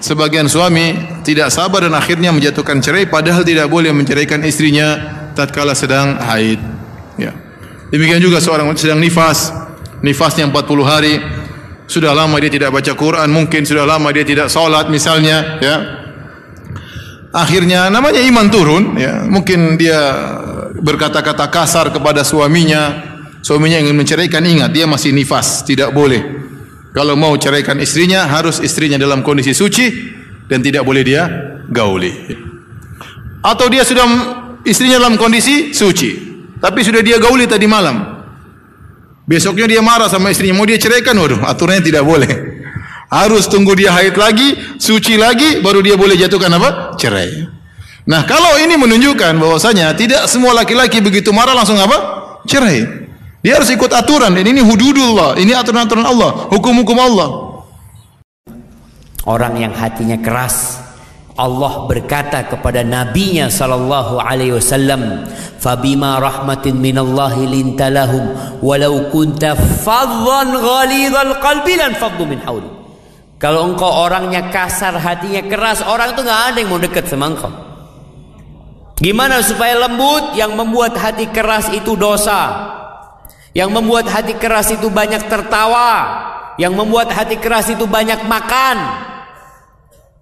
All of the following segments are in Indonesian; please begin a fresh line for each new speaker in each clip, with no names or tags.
sebagian suami tidak sabar dan akhirnya menjatuhkan cerai padahal tidak boleh menceraikan istrinya tatkala sedang haid. Ya. Demikian juga seorang sedang nifas, nifasnya 40 hari, sudah lama dia tidak baca Quran, mungkin sudah lama dia tidak salat misalnya, ya. Akhirnya namanya iman turun, ya. Mungkin dia berkata-kata kasar kepada suaminya, suaminya ingin menceraikan, ingat dia masih nifas, tidak boleh. Kalau mau ceraikan istrinya harus istrinya dalam kondisi suci dan tidak boleh dia gauli. Atau dia sudah istrinya dalam kondisi suci, tapi sudah dia gauli tadi malam. Besoknya dia marah sama istrinya, mau dia ceraikan, waduh, aturannya tidak boleh. Harus tunggu dia haid lagi, suci lagi, baru dia boleh jatuhkan apa? Cerai. Nah, kalau ini menunjukkan bahwasanya tidak semua laki-laki begitu marah langsung apa? Cerai. Dia harus ikut aturan dan ini hududullah, ini aturan-aturan Allah, hukum-hukum Allah.
Orang yang hatinya keras, Allah berkata kepada nabinya sallallahu alaihi wasallam, "Fabima rahmatin minallahi lintalahum walau kunta faddan ghalidhal qalbi lan faddu min hawli." Kalau engkau orangnya kasar, hatinya keras, orang itu nggak ada yang mau dekat sama engkau. Gimana supaya lembut? Yang membuat hati keras itu dosa. Yang membuat hati keras itu banyak tertawa, yang membuat hati keras itu banyak makan.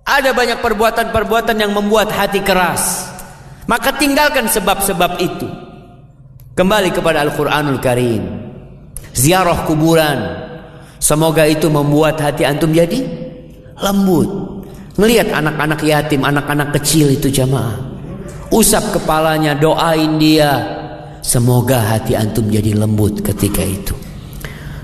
Ada banyak perbuatan-perbuatan yang membuat hati keras. Maka tinggalkan sebab-sebab itu. Kembali kepada Al-Qur'anul Karim. Ziarah kuburan. Semoga itu membuat hati antum jadi lembut. Melihat anak-anak yatim, anak-anak kecil itu jamaah. Usap kepalanya, doain dia, Semoga hati antum jadi lembut ketika itu.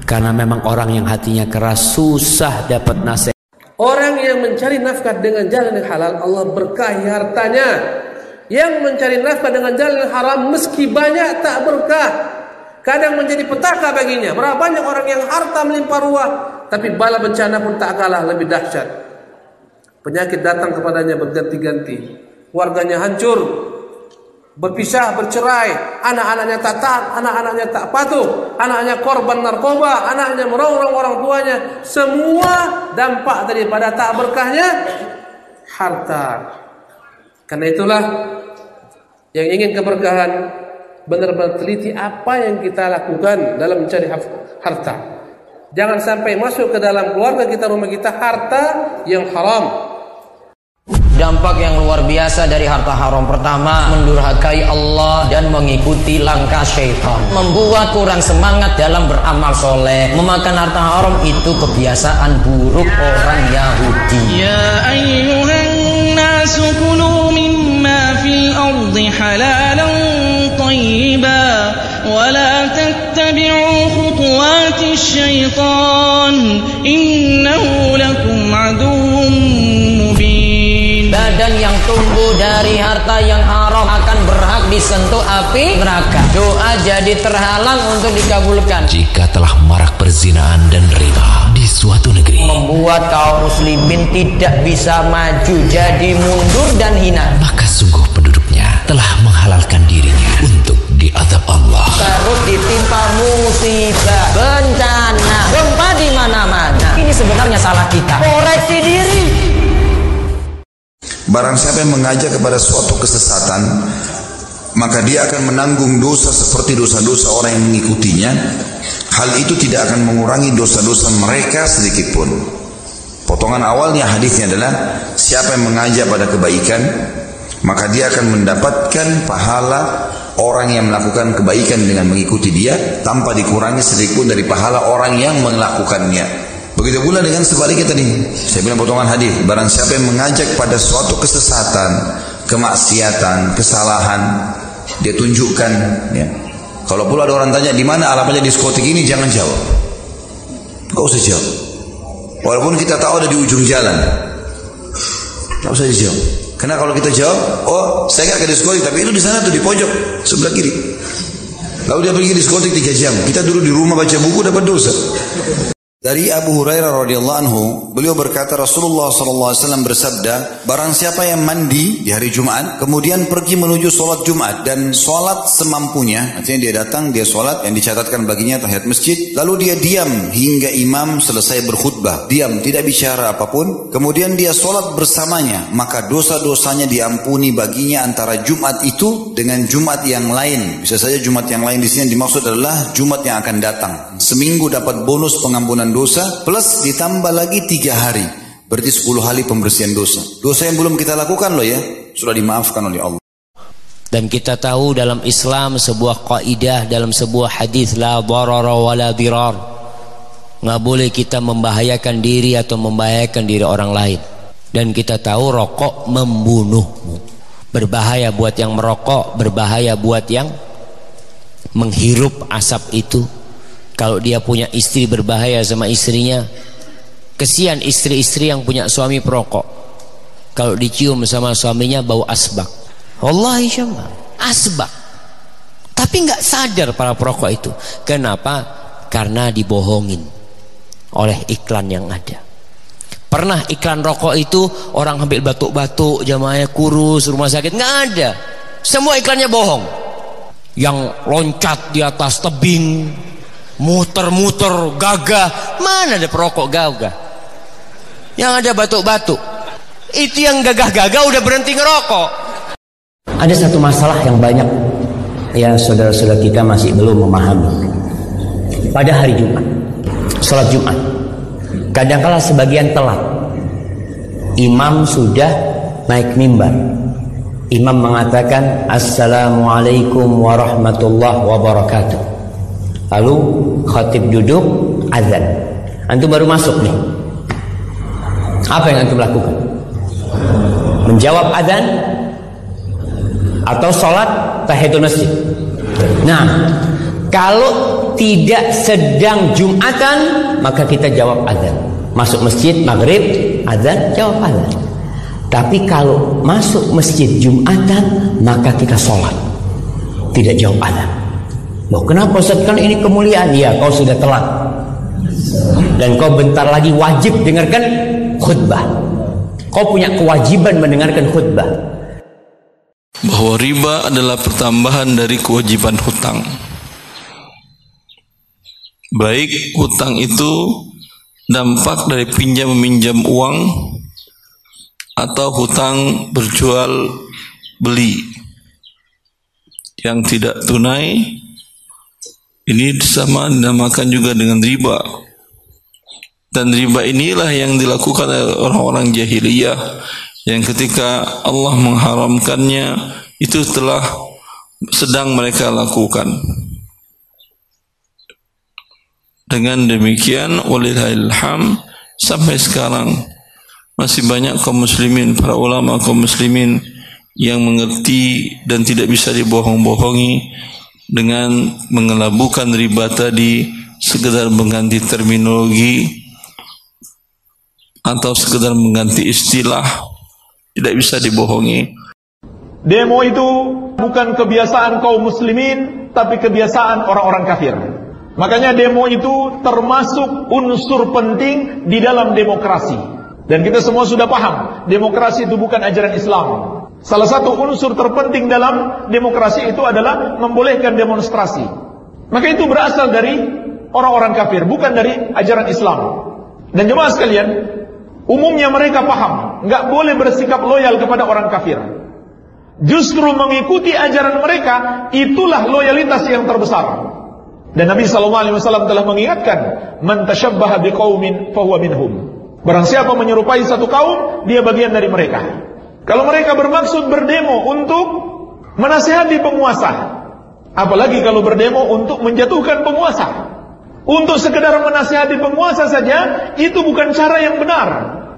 Karena memang orang yang hatinya keras susah dapat nasihat.
Orang yang mencari nafkah dengan jalan yang halal, Allah berkahi hartanya. Yang mencari nafkah dengan jalan yang haram, meski banyak tak berkah. Kadang menjadi petaka baginya. Berapa banyak orang yang harta melimpah ruah, tapi bala bencana pun tak kalah lebih dahsyat. Penyakit datang kepadanya berganti-ganti. Warganya hancur, berpisah, bercerai, anak-anaknya tak taat, anak-anaknya tak patuh, anaknya korban narkoba, anaknya merongrong orang tuanya, semua dampak daripada tak berkahnya harta. Karena itulah yang ingin keberkahan benar-benar teliti apa yang kita lakukan dalam mencari harta. Jangan sampai masuk ke dalam keluarga kita, rumah kita harta yang haram,
Dampak yang luar biasa dari harta haram pertama mendurhakai Allah dan mengikuti langkah syaitan. Membuat kurang semangat dalam beramal soleh. Memakan harta haram itu kebiasaan buruk orang Yahudi.
Ya ayyuhan nasu kulu mimma fil ardi halalan tayyiba wa la tattabi'u khutuwati syaitan innahu lakum aduwwun
badan yang tumbuh dari harta yang haram akan berhak disentuh api neraka. Doa jadi terhalang untuk dikabulkan.
Jika telah marak perzinaan dan riba di suatu negeri,
membuat kaum muslimin tidak bisa maju, jadi mundur dan hina.
Maka sungguh penduduknya telah menghalalkan dirinya untuk diadab Allah.
Terus ditimpa musibah, bencana, gempa di mana-mana. Ini sebenarnya salah kita. Koreksi diri.
Barang siapa yang mengajak kepada suatu kesesatan, maka dia akan menanggung dosa seperti dosa-dosa orang yang mengikutinya. Hal itu tidak akan mengurangi dosa-dosa mereka sedikit pun. Potongan awalnya hadisnya adalah siapa yang mengajak pada kebaikan, maka dia akan mendapatkan pahala orang yang melakukan kebaikan dengan mengikuti dia tanpa dikurangi sedikit pun dari pahala orang yang melakukannya. Begitu pula dengan sebaliknya tadi. Saya bilang potongan hadis. Barang siapa yang mengajak pada suatu kesesatan, kemaksiatan, kesalahan, dia tunjukkan. Ya. Kalau pula ada orang tanya di mana alamatnya diskotik ini, jangan jawab. Gak usah jawab. Walaupun kita tahu ada di ujung jalan. Gak usah dijawab. Karena kalau kita jawab, oh saya nggak ke diskotik, tapi itu di sana tuh di pojok sebelah kiri. Lalu dia pergi diskotik tiga jam. Kita dulu di rumah baca buku dapat dosa. Dari Abu Hurairah radhiyallahu anhu, beliau berkata Rasulullah sallallahu alaihi wasallam bersabda, barang siapa yang mandi di hari Jumat, kemudian pergi menuju sholat Jumat dan sholat semampunya, artinya dia datang, dia sholat yang dicatatkan baginya tahiyat masjid, lalu dia diam hingga imam selesai berkhutbah, diam tidak bicara apa pun, kemudian dia sholat bersamanya, maka dosa-dosanya diampuni baginya antara Jumat itu dengan Jumat yang lain. Bisa saja Jumat yang lain di sini dimaksud adalah Jumat yang akan datang. Seminggu dapat bonus pengampunan dosa plus ditambah lagi tiga hari. Berarti 10 hari pembersihan dosa. Dosa yang belum kita lakukan loh ya, sudah dimaafkan oleh Allah.
Dan kita tahu dalam Islam sebuah kaidah dalam sebuah hadis la darara wa la dirar. Nggak boleh kita membahayakan diri atau membahayakan diri orang lain. Dan kita tahu rokok membunuhmu. Berbahaya buat yang merokok, berbahaya buat yang menghirup asap itu kalau dia punya istri berbahaya sama istrinya kesian istri-istri yang punya suami perokok. Kalau dicium sama suaminya bau asbak. Wallahi syamba asbak. Tapi nggak sadar para perokok itu. Kenapa? Karena dibohongin oleh iklan yang ada. Pernah iklan rokok itu orang ambil batuk-batuk jamaahnya kurus rumah sakit nggak ada. Semua iklannya bohong. Yang loncat di atas tebing muter-muter gagah. Mana ada perokok gagah? Yang ada batuk-batuk. Itu yang gagah-gagah udah berhenti ngerokok. Ada satu masalah yang banyak ya saudara-saudara kita masih belum memahami. Pada hari Jumat sholat Jumat kadangkala sebagian telat imam sudah naik mimbar. Imam mengatakan assalamualaikum warahmatullahi wabarakatuh Lalu khatib duduk azan. Antum baru masuk nih. Apa yang antum lakukan? Menjawab azan atau sholat tahiyatul masjid. Nah, kalau tidak sedang Jumatan, maka kita jawab azan. Masuk masjid maghrib, azan, jawab azan. Tapi kalau masuk masjid Jumatan, maka kita sholat. Tidak jawab azan. Loh kenapa Ustaz kan ini kemuliaan? Ya kau sudah telat. Dan kau bentar lagi wajib dengarkan khutbah. Kau punya kewajiban mendengarkan khutbah.
Bahwa riba adalah pertambahan dari kewajiban hutang. Baik hutang itu dampak dari pinjam meminjam uang atau hutang berjual beli yang tidak tunai ini sama dinamakan juga dengan riba. Dan riba inilah yang dilakukan oleh orang-orang jahiliyah yang ketika Allah mengharamkannya itu telah sedang mereka lakukan. Dengan demikian walillahilham sampai sekarang masih banyak kaum muslimin, para ulama kaum muslimin yang mengerti dan tidak bisa dibohong-bohongi dengan mengelabukan riba tadi sekedar mengganti terminologi atau sekedar mengganti istilah tidak bisa dibohongi.
Demo itu bukan kebiasaan kaum muslimin tapi kebiasaan orang-orang kafir. Makanya demo itu termasuk unsur penting di dalam demokrasi. Dan kita semua sudah paham, demokrasi itu bukan ajaran Islam. Salah satu unsur terpenting dalam demokrasi itu adalah membolehkan demonstrasi. Maka itu berasal dari orang-orang kafir, bukan dari ajaran Islam. Dan jemaah sekalian, umumnya mereka paham, nggak boleh bersikap loyal kepada orang kafir. Justru mengikuti ajaran mereka, itulah loyalitas yang terbesar. Dan Nabi SAW telah mengingatkan, "Man tashabbaha biqaumin fahuwa minhum." Barang siapa menyerupai satu kaum, dia bagian dari mereka. Kalau mereka bermaksud berdemo untuk menasehati penguasa, apalagi kalau berdemo untuk menjatuhkan penguasa, untuk sekedar menasehati penguasa saja, itu bukan cara yang benar,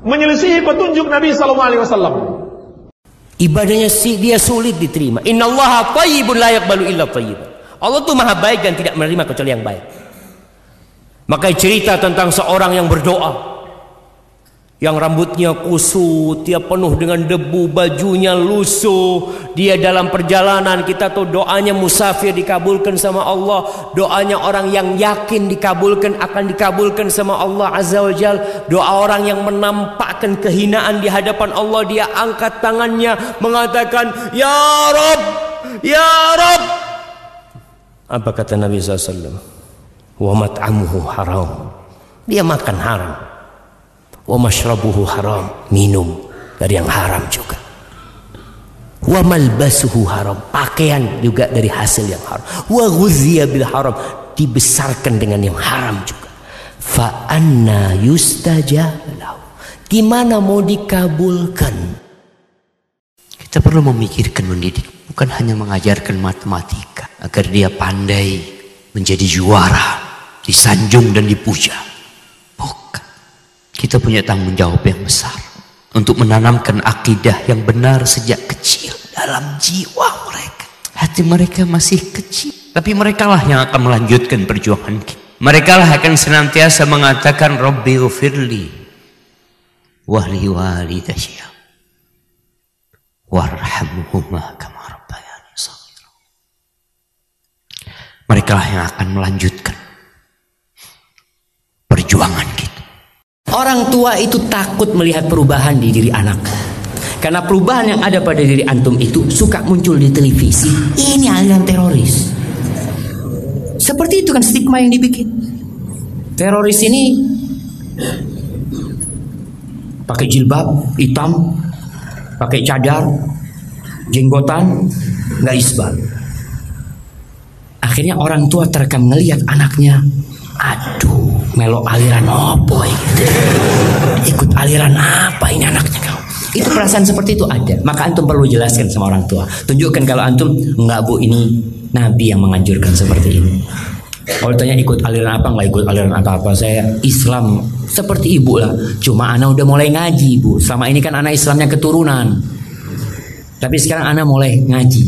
menyelisihi petunjuk Nabi Sallallahu Alaihi Wasallam.
Ibadahnya si dia sulit diterima. Inna Allah tayyibun la yaqbalu illa tayyib. Allah itu maha baik dan tidak menerima kecuali yang baik. Maka cerita tentang seorang yang berdoa yang rambutnya kusut, dia penuh dengan debu, bajunya lusuh, dia dalam perjalanan kita tahu doanya musafir dikabulkan sama Allah, doanya orang yang yakin dikabulkan akan dikabulkan sama Allah Azza wa Jal, doa orang yang menampakkan kehinaan di hadapan Allah dia angkat tangannya mengatakan ya Rob, ya Rob. Apa kata Nabi SAW? Wa mat'amuhu haram. Dia makan haram wa mashrabuhu haram minum dari yang haram juga. Wa malbasuhu haram pakaian juga dari hasil yang haram. Wa ghuzziya bil haram dibesarkan dengan yang haram juga. Fa anna yustajab gimana mau dikabulkan? Kita perlu memikirkan mendidik bukan hanya mengajarkan matematika agar dia pandai menjadi juara disanjung dan dipuja kita punya tanggung jawab yang besar untuk menanamkan akidah yang benar sejak kecil dalam jiwa mereka. Hati mereka masih kecil, tapi mereka lah yang akan melanjutkan perjuangan kita. Mereka lah akan senantiasa mengatakan Rabbi ufirli wahli walidayya warhamhuma kama rabbayani Mereka lah yang akan melanjutkan perjuangan. Orang tua itu takut melihat perubahan di diri anak. Karena perubahan yang ada pada diri antum itu suka muncul di televisi. Ini aliran teroris. Seperti itu kan stigma yang dibikin. Teroris ini pakai jilbab hitam, pakai cadar, jenggotan, nggak isbal. Akhirnya orang tua terekam ngelihat anaknya, aduh melok aliran opo gitu. ikut aliran apa ini anaknya kau? Itu perasaan seperti itu ada. Maka antum perlu jelaskan sama orang tua. Tunjukkan kalau antum enggak bu ini nabi yang menganjurkan seperti ini. Kalau tanya ikut aliran apa? Nggak ikut aliran apa apa saya Islam seperti ibu lah. Cuma anak udah mulai ngaji bu. Selama ini kan anak Islamnya keturunan. Tapi sekarang anak mulai ngaji.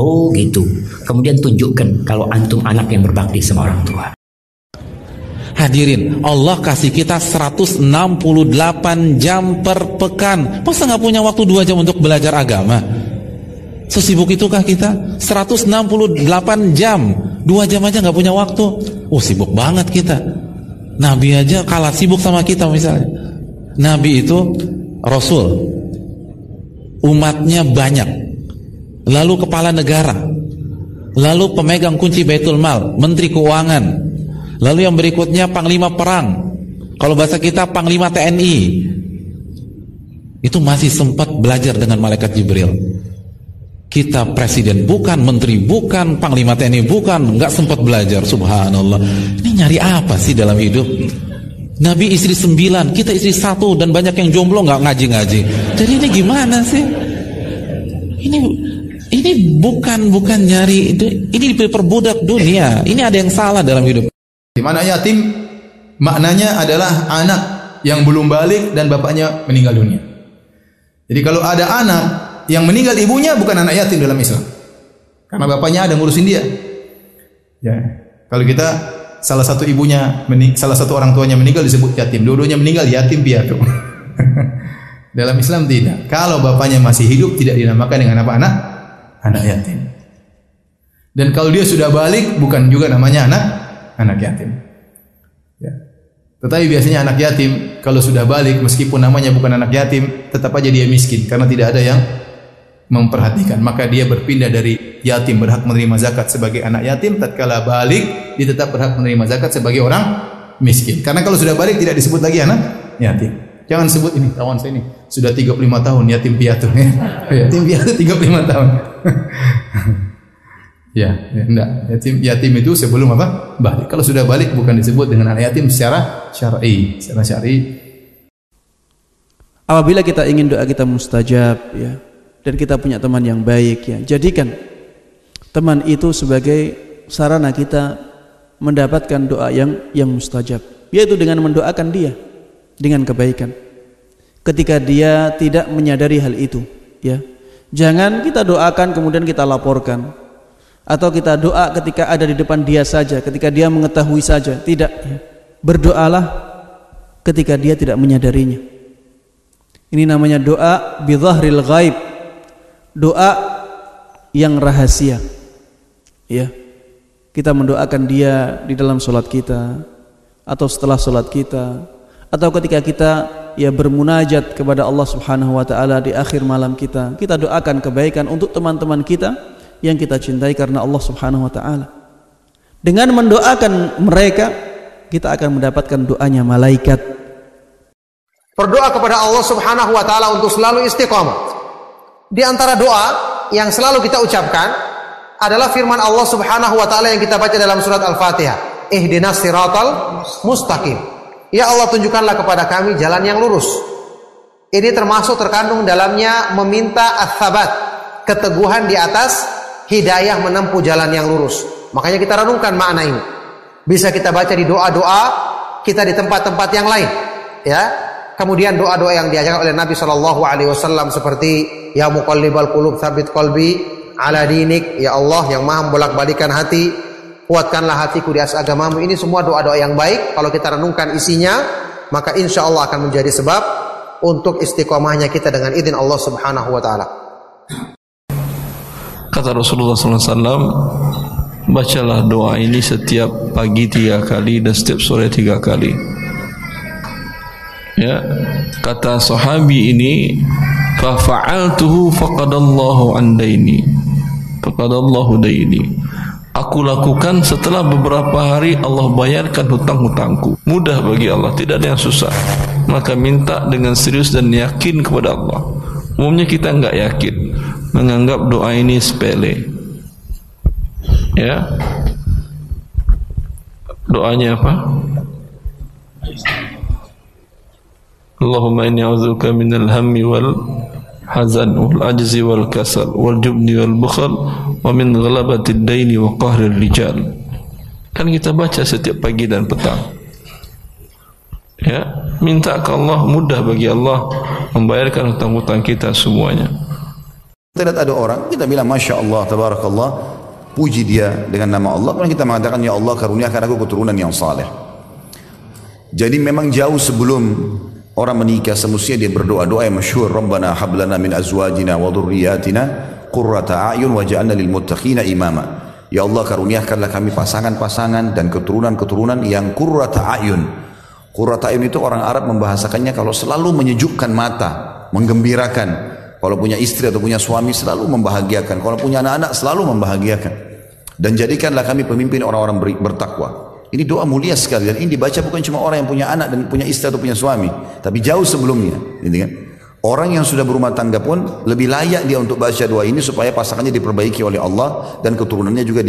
Oh gitu. Kemudian tunjukkan kalau antum anak yang berbakti sama orang tua
Hadirin, Allah kasih kita 168 jam per pekan. Masa nggak punya waktu 2 jam untuk belajar agama? Sesibuk itukah kita? 168 jam. 2 jam aja nggak punya waktu. Oh, sibuk banget kita. Nabi aja kalah sibuk sama kita misalnya. Nabi itu Rasul. Umatnya banyak. Lalu kepala negara. Lalu pemegang kunci Baitul Mal, menteri keuangan, Lalu yang berikutnya panglima perang. Kalau bahasa kita panglima TNI. Itu masih sempat belajar dengan malaikat Jibril. Kita presiden bukan, menteri bukan, panglima TNI bukan, nggak sempat belajar. Subhanallah. Ini nyari apa sih dalam hidup? Nabi istri sembilan, kita istri satu dan banyak yang jomblo nggak ngaji-ngaji. Jadi ini gimana sih? Ini ini bukan bukan nyari ini diperbudak dunia. Ini ada yang salah dalam hidup.
Di mana yatim maknanya adalah anak yang belum balik dan bapaknya meninggal dunia. Jadi kalau ada anak yang meninggal ibunya bukan anak yatim dalam Islam. Karena bapaknya ada ngurusin dia. Ya. Kalau kita salah satu ibunya salah satu orang tuanya meninggal disebut yatim, dua-duanya meninggal yatim piatu. dalam Islam tidak. Kalau bapaknya masih hidup tidak dinamakan dengan apa anak? Anak yatim. Dan kalau dia sudah balik bukan juga namanya anak anak yatim. Ya. Tetapi biasanya anak yatim kalau sudah balik meskipun namanya bukan anak yatim tetap aja dia miskin karena tidak ada yang memperhatikan. Maka dia berpindah dari yatim berhak menerima zakat sebagai anak yatim tatkala balik dia tetap berhak menerima zakat sebagai orang miskin. Karena kalau sudah balik tidak disebut lagi anak yatim. Jangan sebut ini kawan saya ini sudah 35 tahun yatim piatu ya. yatim piatu 35 tahun. Ya, ya enggak. Yatim yatim itu sebelum apa? Balik. Kalau sudah balik bukan disebut dengan anak yatim secara syar'i, secara syar'i.
Apabila kita ingin doa kita mustajab ya dan kita punya teman yang baik ya, jadikan teman itu sebagai sarana kita mendapatkan doa yang yang mustajab, yaitu dengan mendoakan dia dengan kebaikan. Ketika dia tidak menyadari hal itu, ya. Jangan kita doakan kemudian kita laporkan atau kita doa ketika ada di depan dia saja ketika dia mengetahui saja tidak berdoalah ketika dia tidak menyadarinya. Ini namanya doa bidhahril ghaib. Doa yang rahasia. Ya. Kita mendoakan dia di dalam solat kita atau setelah solat kita atau ketika kita ya bermunajat kepada Allah Subhanahu wa taala di akhir malam kita. Kita doakan kebaikan untuk teman-teman kita yang kita cintai karena Allah Subhanahu wa taala. Dengan mendoakan mereka, kita akan mendapatkan doanya malaikat.
Berdoa kepada Allah Subhanahu wa taala untuk selalu istiqomah. Di antara doa yang selalu kita ucapkan adalah firman Allah Subhanahu wa taala yang kita baca dalam surat Al-Fatihah. Ihdinas siratal mustaqim. Ya Allah tunjukkanlah kepada kami jalan yang lurus. Ini termasuk terkandung dalamnya meminta ats-tsabat, keteguhan di atas hidayah menempuh jalan yang lurus. Makanya kita renungkan makna ini. Bisa kita baca di doa-doa kita di tempat-tempat yang lain, ya. Kemudian doa-doa yang diajarkan oleh Nabi Shallallahu Alaihi Wasallam seperti Ya Muqallibal Qulub Sabit Qalbi ala dinik ya Allah yang maha membolak-balikan hati kuatkanlah hatiku di atas agamamu ini semua doa-doa yang baik kalau kita renungkan isinya maka insya Allah akan menjadi sebab untuk istiqomahnya kita dengan izin Allah subhanahu wa ta'ala
kata Rasulullah SAW bacalah doa ini setiap pagi tiga kali dan setiap sore tiga kali. Ya kata sahabi ini fa fa'altuhu faqadallahu andaini faqadallahu daini. Aku lakukan setelah beberapa hari Allah bayarkan hutang-hutangku. Mudah bagi Allah tidak ada yang susah. Maka minta dengan serius dan yakin kepada Allah umumnya kita enggak yakin. Menganggap doa ini sepele. Ya. Doanya apa? Allahumma inni a'udzubika minal hammi wal hazan wal ajzi wal kasal wal jubni wal bukhal wa min ghalabatid daini wa qahrir rijal. Kan kita baca setiap pagi dan petang ya minta ke Allah mudah bagi Allah membayarkan hutang-hutang kita semuanya
kita lihat ada orang kita bilang Masya Allah Tabarakallah puji dia dengan nama Allah kemudian kita mengatakan Ya Allah karuniakan aku keturunan yang saleh jadi memang jauh sebelum Orang menikah semestinya dia berdoa doa yang masyhur Rabbana hablana min azwajina wa dhurriyyatina qurrata a'yun waj'alna lil muttaqina imama. Ya Allah karuniakanlah kami pasangan-pasangan dan keturunan-keturunan yang qurrata a'yun. Qurrata itu orang Arab membahasakannya kalau selalu menyejukkan mata, menggembirakan. Kalau punya istri atau punya suami selalu membahagiakan. Kalau punya anak-anak selalu membahagiakan. Dan jadikanlah kami pemimpin orang-orang bertakwa. Ini doa mulia sekali dan ini dibaca bukan cuma orang yang punya anak dan punya istri atau punya suami, tapi jauh sebelumnya. Ini kan? Orang yang sudah berumah tangga pun lebih layak dia untuk baca doa ini supaya pasangannya diperbaiki oleh Allah dan keturunannya juga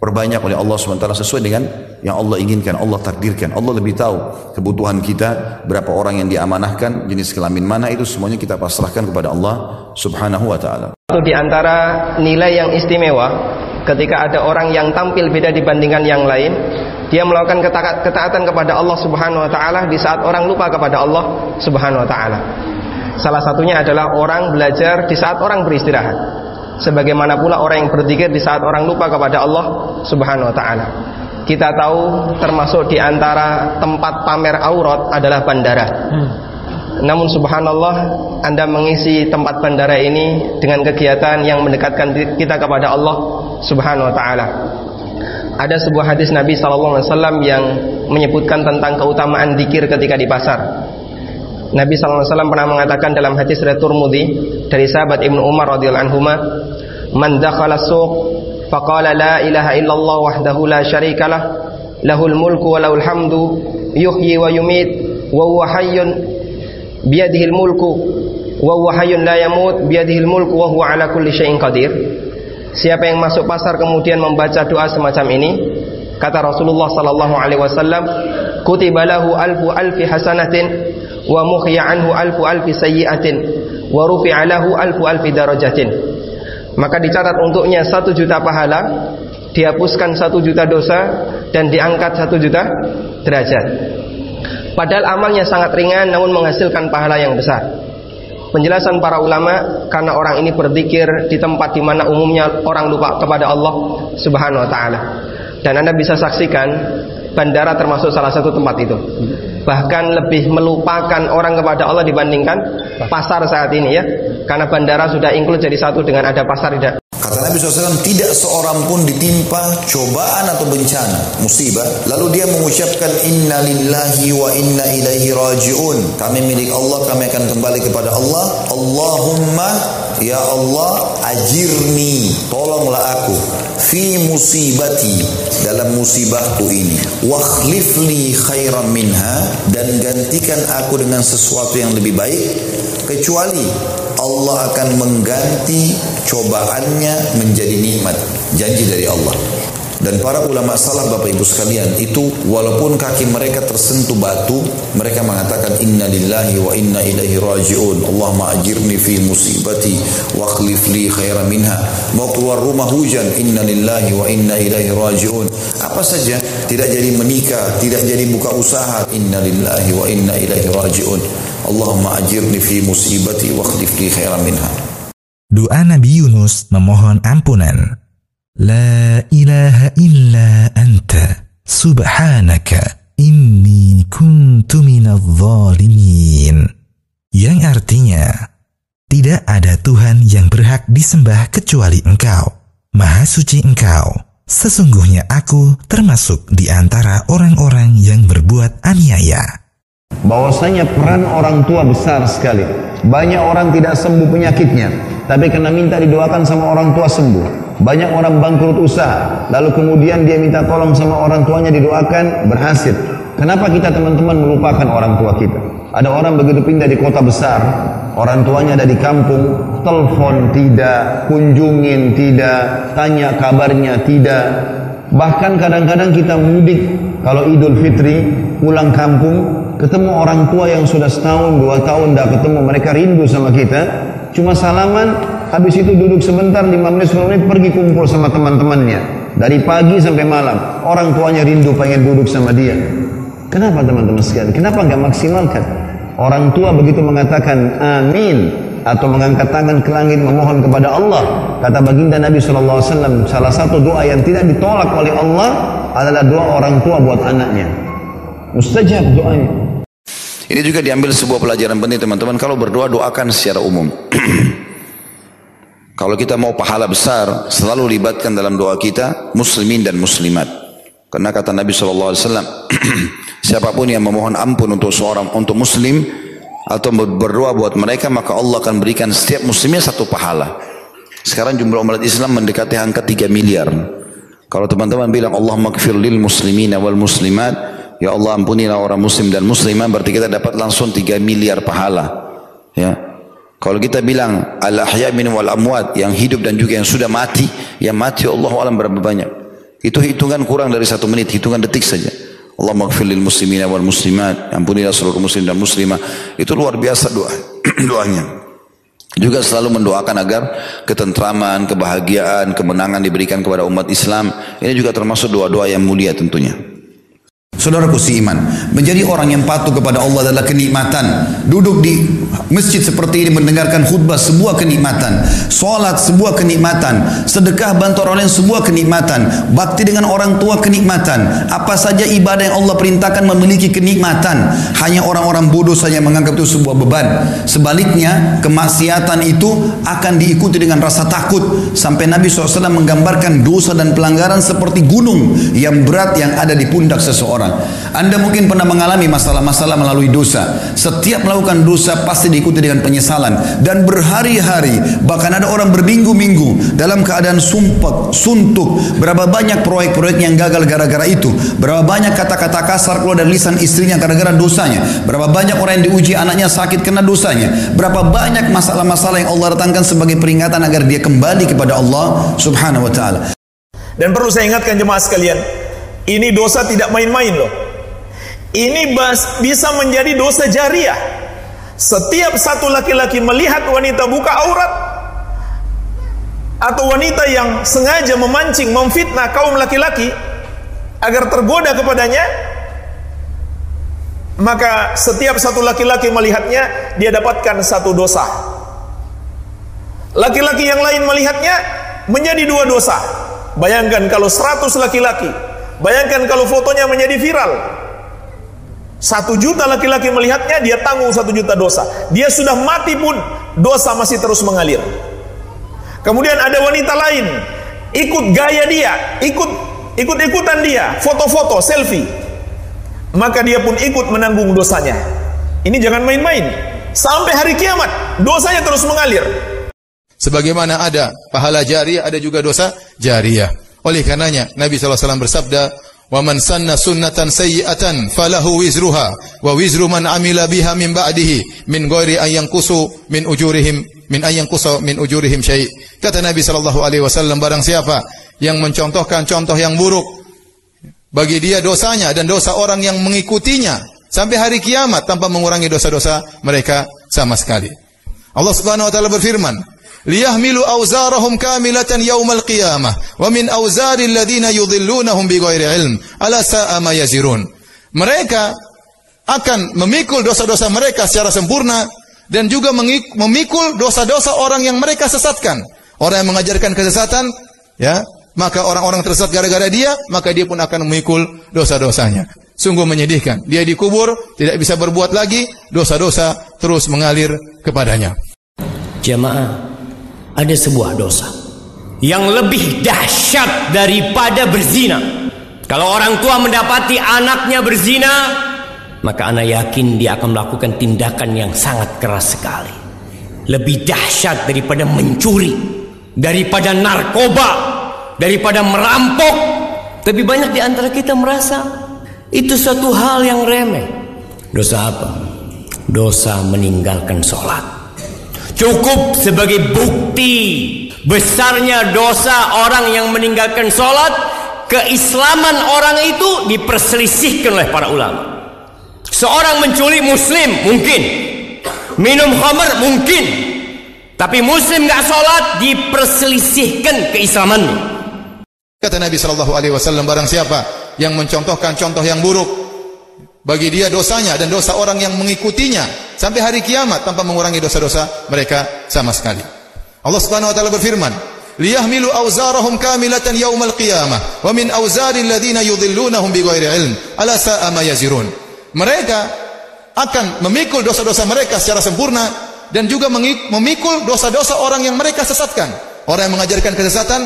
diperbanyak oleh Allah SWT sesuai dengan yang Allah inginkan, Allah takdirkan. Allah lebih tahu kebutuhan kita, berapa orang yang diamanahkan, jenis kelamin mana itu semuanya kita pasrahkan kepada Allah Subhanahu wa taala.
Itu di antara nilai yang istimewa ketika ada orang yang tampil beda dibandingkan yang lain dia melakukan ketaatan kepada Allah Subhanahu wa taala di saat orang lupa kepada Allah Subhanahu wa taala. Salah satunya adalah orang belajar di saat orang beristirahat. Sebagaimana pula orang yang berzikir di saat orang lupa kepada Allah Subhanahu wa taala. Kita tahu termasuk di antara tempat pamer aurat adalah bandara. Hmm. Namun subhanallah Anda mengisi tempat bandara ini dengan kegiatan yang mendekatkan kita kepada Allah Subhanahu wa taala ada sebuah hadis Nabi SAW yang menyebutkan tentang keutamaan dikir ketika di pasar. Nabi SAW pernah mengatakan dalam hadis riwayat Turmudi dari sahabat Ibnu Umar radhiyallahu anhu, "Man dakhala suq faqala la ilaha illallah wahdahu la syarikalah lahul mulku wa lahul hamdu yuhyi wa yumit wa huwa hayyun biyadihi mulku wa huwa hayyun la yamut biyadihi mulku wa huwa ala kulli syai'in qadir." Siapa yang masuk pasar kemudian membaca doa semacam ini, kata Rasulullah sallallahu alaihi wasallam, kutiba lahu alfu alfi hasanatin wa muhya anhu alfu alfi sayyi'atin wa rufi'a lahu alfu alfi darajatin. Maka dicatat untuknya satu juta pahala, dihapuskan satu juta dosa dan diangkat satu juta derajat. Padahal amalnya sangat ringan namun menghasilkan pahala yang besar. Penjelasan para ulama karena orang ini berzikir di tempat di mana umumnya orang lupa kepada Allah Subhanahu wa taala. Dan Anda bisa saksikan bandara termasuk salah satu tempat itu. Bahkan lebih melupakan orang kepada Allah dibandingkan pasar saat ini ya. Karena bandara sudah include jadi satu dengan ada pasar tidak.
Nabi SAW, tidak seorang pun ditimpa cobaan atau bencana, musibah. Lalu dia mengucapkan, Inna lillahi wa inna ilaihi raji'un. Kami milik Allah, kami akan kembali kepada Allah. Allahumma, ya Allah, ajirni. Tolonglah aku. Fi musibati. Dalam musibahku ini. Wakhlifli khairan minha. Dan gantikan aku dengan sesuatu yang lebih baik. Kecuali Allah akan mengganti cobaannya menjadi nikmat. Janji dari Allah. Dan para ulama salaf Bapak Ibu sekalian itu walaupun kaki mereka tersentuh batu, mereka mengatakan inna lillahi wa inna ilaihi raji'un. Allahumma ajirni fi musibati wa akhlif li khairan minha. Mau keluar rumah hujan, inna lillahi wa inna ilaihi raji'un. Apa saja tidak jadi menikah, tidak jadi buka usaha, inna lillahi wa inna ilaihi raji'un. Allahumma ajirni fi musibati wa akhlif li khairan minha.
Doa Nabi Yunus memohon ampunan. La ilaha illa anta subhanaka inni kuntu minadh zalimin. Yang artinya, tidak ada Tuhan yang berhak disembah kecuali Engkau. Maha suci Engkau. Sesungguhnya aku termasuk di antara orang-orang yang berbuat aniaya.
Bahwasanya peran orang tua besar sekali. Banyak orang tidak sembuh penyakitnya, tapi karena minta didoakan sama orang tua sembuh. Banyak orang bangkrut usaha, lalu kemudian dia minta tolong sama orang tuanya didoakan berhasil. Kenapa kita teman-teman melupakan orang tua kita? Ada orang begitu pindah di kota besar, orang tuanya ada di kampung, telepon tidak, kunjungin tidak, tanya kabarnya tidak. Bahkan kadang-kadang kita mudik kalau Idul Fitri pulang kampung ketemu orang tua yang sudah setahun dua tahun tidak ketemu mereka rindu sama kita. Cuma salaman habis itu duduk sebentar lima menit sepuluh menit pergi kumpul sama teman-temannya. Dari pagi sampai malam orang tuanya rindu pengen duduk sama dia. Kenapa teman-teman sekalian? Kenapa nggak maksimalkan? Orang tua begitu mengatakan amin atau mengangkat tangan ke langit memohon kepada Allah. Kata baginda Nabi SAW salah satu doa yang tidak ditolak oleh Allah adalah doa orang tua buat anaknya. Mustajab doanya Ini juga diambil sebuah pelajaran penting teman-teman. Kalau berdoa doakan secara umum. Kalau kita mau pahala besar, selalu libatkan dalam doa kita muslimin dan muslimat. Karena kata Nabi SAW, siapa pun yang memohon ampun untuk seorang untuk muslim atau berdoa buat mereka, maka Allah akan berikan setiap muslimnya satu pahala. Sekarang jumlah umat Islam mendekati angka 3 miliar. Kalau teman-teman bilang Allah magfir lil muslimin wal muslimat, ya Allah ampunilah orang muslim dan muslimah, berarti kita dapat langsung 3 miliar pahala. Ya, kalau kita bilang al ahya min wal amwat yang hidup dan juga yang sudah mati, yang mati Allah alam berapa banyak? Itu hitungan kurang dari satu menit, hitungan detik saja. Allah maghfir lil muslimina wal muslimat, ampunilah seluruh muslim dan muslimah. Itu luar biasa doa doanya. Juga selalu mendoakan agar ketentraman, kebahagiaan, kemenangan diberikan kepada umat Islam. Ini juga termasuk doa-doa yang mulia tentunya. Saudaraku iman, menjadi orang yang patuh kepada Allah adalah kenikmatan. Duduk di masjid seperti ini mendengarkan khutbah sebuah kenikmatan. Salat sebuah kenikmatan. Sedekah bantu orang lain sebuah kenikmatan. Bakti dengan orang tua kenikmatan. Apa saja ibadah yang Allah perintahkan memiliki kenikmatan. Hanya orang-orang bodoh saja menganggap itu sebuah beban. Sebaliknya, kemaksiatan itu akan diikuti dengan rasa takut. Sampai Nabi SAW menggambarkan dosa dan pelanggaran seperti gunung yang berat yang ada di pundak seseorang. Anda mungkin pernah mengalami masalah-masalah melalui dosa. Setiap melakukan dosa pasti diikuti dengan penyesalan dan berhari-hari bahkan ada orang berminggu-minggu dalam keadaan sumpek, suntuk. Berapa banyak proyek-proyek yang gagal gara-gara itu? Berapa banyak kata-kata kasar keluar dari lisan istrinya gara-gara dosanya? Berapa banyak orang yang diuji anaknya sakit karena dosanya? Berapa banyak masalah-masalah yang Allah datangkan sebagai peringatan agar dia kembali kepada Allah Subhanahu wa taala.
Dan perlu saya ingatkan jemaah sekalian, ini dosa tidak main-main loh. Ini bisa menjadi dosa jariah. Setiap satu laki-laki melihat wanita buka aurat atau wanita yang sengaja memancing, memfitnah kaum laki-laki agar tergoda kepadanya, maka setiap satu laki-laki melihatnya dia dapatkan satu dosa. Laki-laki yang lain melihatnya menjadi dua dosa. Bayangkan kalau seratus laki-laki Bayangkan kalau fotonya menjadi viral. Satu juta laki-laki melihatnya, dia tanggung satu juta dosa. Dia sudah mati pun, dosa masih terus mengalir. Kemudian ada wanita lain, ikut gaya dia, ikut ikut-ikutan dia, foto-foto, selfie. Maka dia pun ikut menanggung dosanya. Ini jangan main-main. Sampai hari kiamat, dosanya terus mengalir.
Sebagaimana ada pahala jariah, ada juga dosa jariah. Oleh karenanya Nabi SAW bersabda, "Wa man sanna sunnatan sayyi'atan falahu wizruha wa wizru man amila biha min ba'dihi min ghairi an yanqusu min ujurihim min an yanqusu min ujurihim syai'." Kata Nabi wasallam barang siapa yang mencontohkan contoh yang buruk bagi dia dosanya dan dosa orang yang mengikutinya sampai hari kiamat tanpa mengurangi dosa-dosa mereka sama sekali. Allah Subhanahu wa taala berfirman, liyahmilu awzarahum kamilatan yaumal qiyamah wa min awzari alladhina yudhillunahum bighairi ilm ala sa'a ma yazirun mereka akan memikul dosa-dosa mereka secara sempurna dan juga memikul dosa-dosa orang yang mereka sesatkan. Orang yang mengajarkan kesesatan ya maka orang-orang tersesat gara-gara dia maka dia pun akan memikul dosa-dosanya. Sungguh menyedihkan. Dia dikubur tidak bisa berbuat lagi dosa-dosa terus mengalir kepadanya.
Jamaah ada sebuah dosa yang lebih dahsyat daripada berzina. Kalau orang tua mendapati anaknya berzina, maka anak yakin dia akan melakukan tindakan yang sangat keras sekali. Lebih dahsyat daripada mencuri, daripada narkoba, daripada merampok. Tapi banyak di antara kita merasa itu suatu hal yang remeh. Dosa apa? Dosa meninggalkan sholat cukup sebagai bukti besarnya dosa orang yang meninggalkan sholat keislaman orang itu diperselisihkan oleh para ulama. Seorang menculik muslim mungkin. Minum khamar mungkin. Tapi muslim gak sholat diperselisihkan keislamannya.
Kata Nabi Shallallahu Alaihi Wasallam barang siapa yang mencontohkan contoh yang buruk bagi dia dosanya dan dosa orang yang mengikutinya sampai hari kiamat tanpa mengurangi dosa-dosa mereka sama sekali. Allah Subhanahu wa taala berfirman, "Liyahmilu awzarahum kamilatan yaumal qiyamah wa min awzaril ladzina yudhillunahum bighairi ilm, ala sa'a ma yazirun." Mereka akan memikul dosa-dosa mereka secara sempurna dan juga memikul dosa-dosa orang yang mereka sesatkan. Orang yang mengajarkan kesesatan,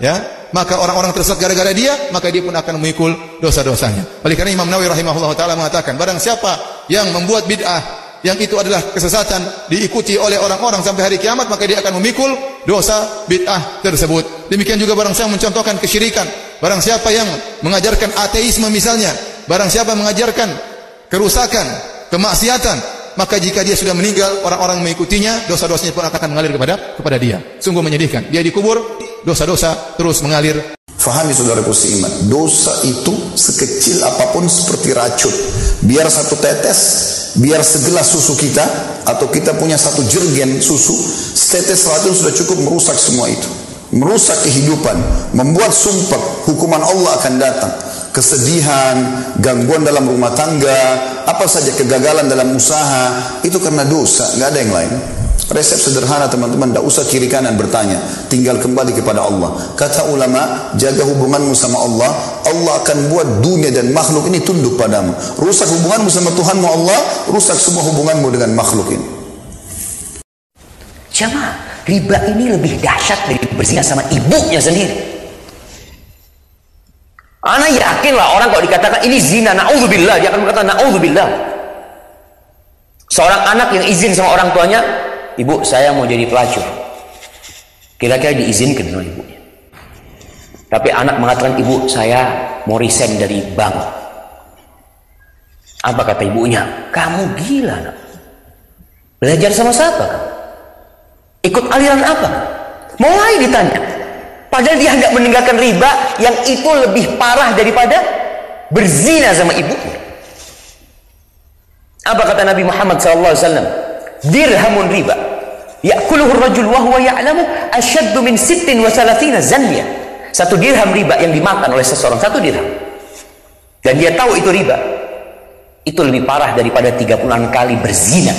ya, maka orang-orang tersesat gara-gara dia, maka dia pun akan memikul dosa-dosanya. Oleh karena Imam Nawawi rahimahullah taala mengatakan, barang siapa yang membuat bid'ah yang itu adalah kesesatan diikuti oleh orang-orang sampai hari kiamat maka dia akan memikul dosa bid'ah tersebut. Demikian juga barang siapa mencontohkan kesyirikan, barang siapa yang mengajarkan ateisme misalnya, barang siapa mengajarkan kerusakan, kemaksiatan, maka jika dia sudah meninggal orang-orang mengikutinya dosa-dosanya pun akan mengalir kepada kepada dia. Sungguh menyedihkan. Dia dikubur dosa-dosa terus mengalir.
Fahami saudaraku seiman, dosa itu sekecil apa pun seperti racun. Biar satu tetes, biar segelas susu kita, atau kita punya satu jergen susu, setetes racun sudah cukup merusak semua itu. Merusak kehidupan, membuat sumpah, hukuman Allah akan datang. Kesedihan, gangguan dalam rumah tangga, apa saja kegagalan dalam usaha, itu karena dosa, nggak ada yang lain. Resep sederhana teman-teman, tidak usah kiri kanan bertanya, tinggal kembali kepada Allah. Kata ulama, jaga hubunganmu sama Allah, Allah akan buat dunia dan makhluk ini tunduk padamu. Rusak hubunganmu sama Tuhanmu Allah, rusak semua hubunganmu dengan makhluk ini.
Jamaah, riba ini lebih dahsyat dari berzina sama ibunya sendiri. Anak yakinlah orang kalau dikatakan ini zina, naudzubillah, dia akan berkata naudzubillah. Seorang anak yang izin sama orang tuanya, ibu saya mau jadi pelacur. Kira-kira diizinkan oleh ibunya tapi anak mengatakan ibu saya mau resign dari bank. Apa kata ibunya? Kamu gila nak. Belajar sama siapa ikut aliran apa mulai ditanya. Padahal dia hendak meninggalkan riba yang itu lebih parah daripada berzina sama ibunya apa kata Nabi Muhammad SAW dirhamun riba Ya'kuluhu rajul wa huwa ya'lamu asyaddu min sittin wa salatina zanya. Satu dirham riba yang dimakan oleh seseorang, satu dirham. Dan dia tahu itu riba. Itu lebih parah daripada 36 kali berzina.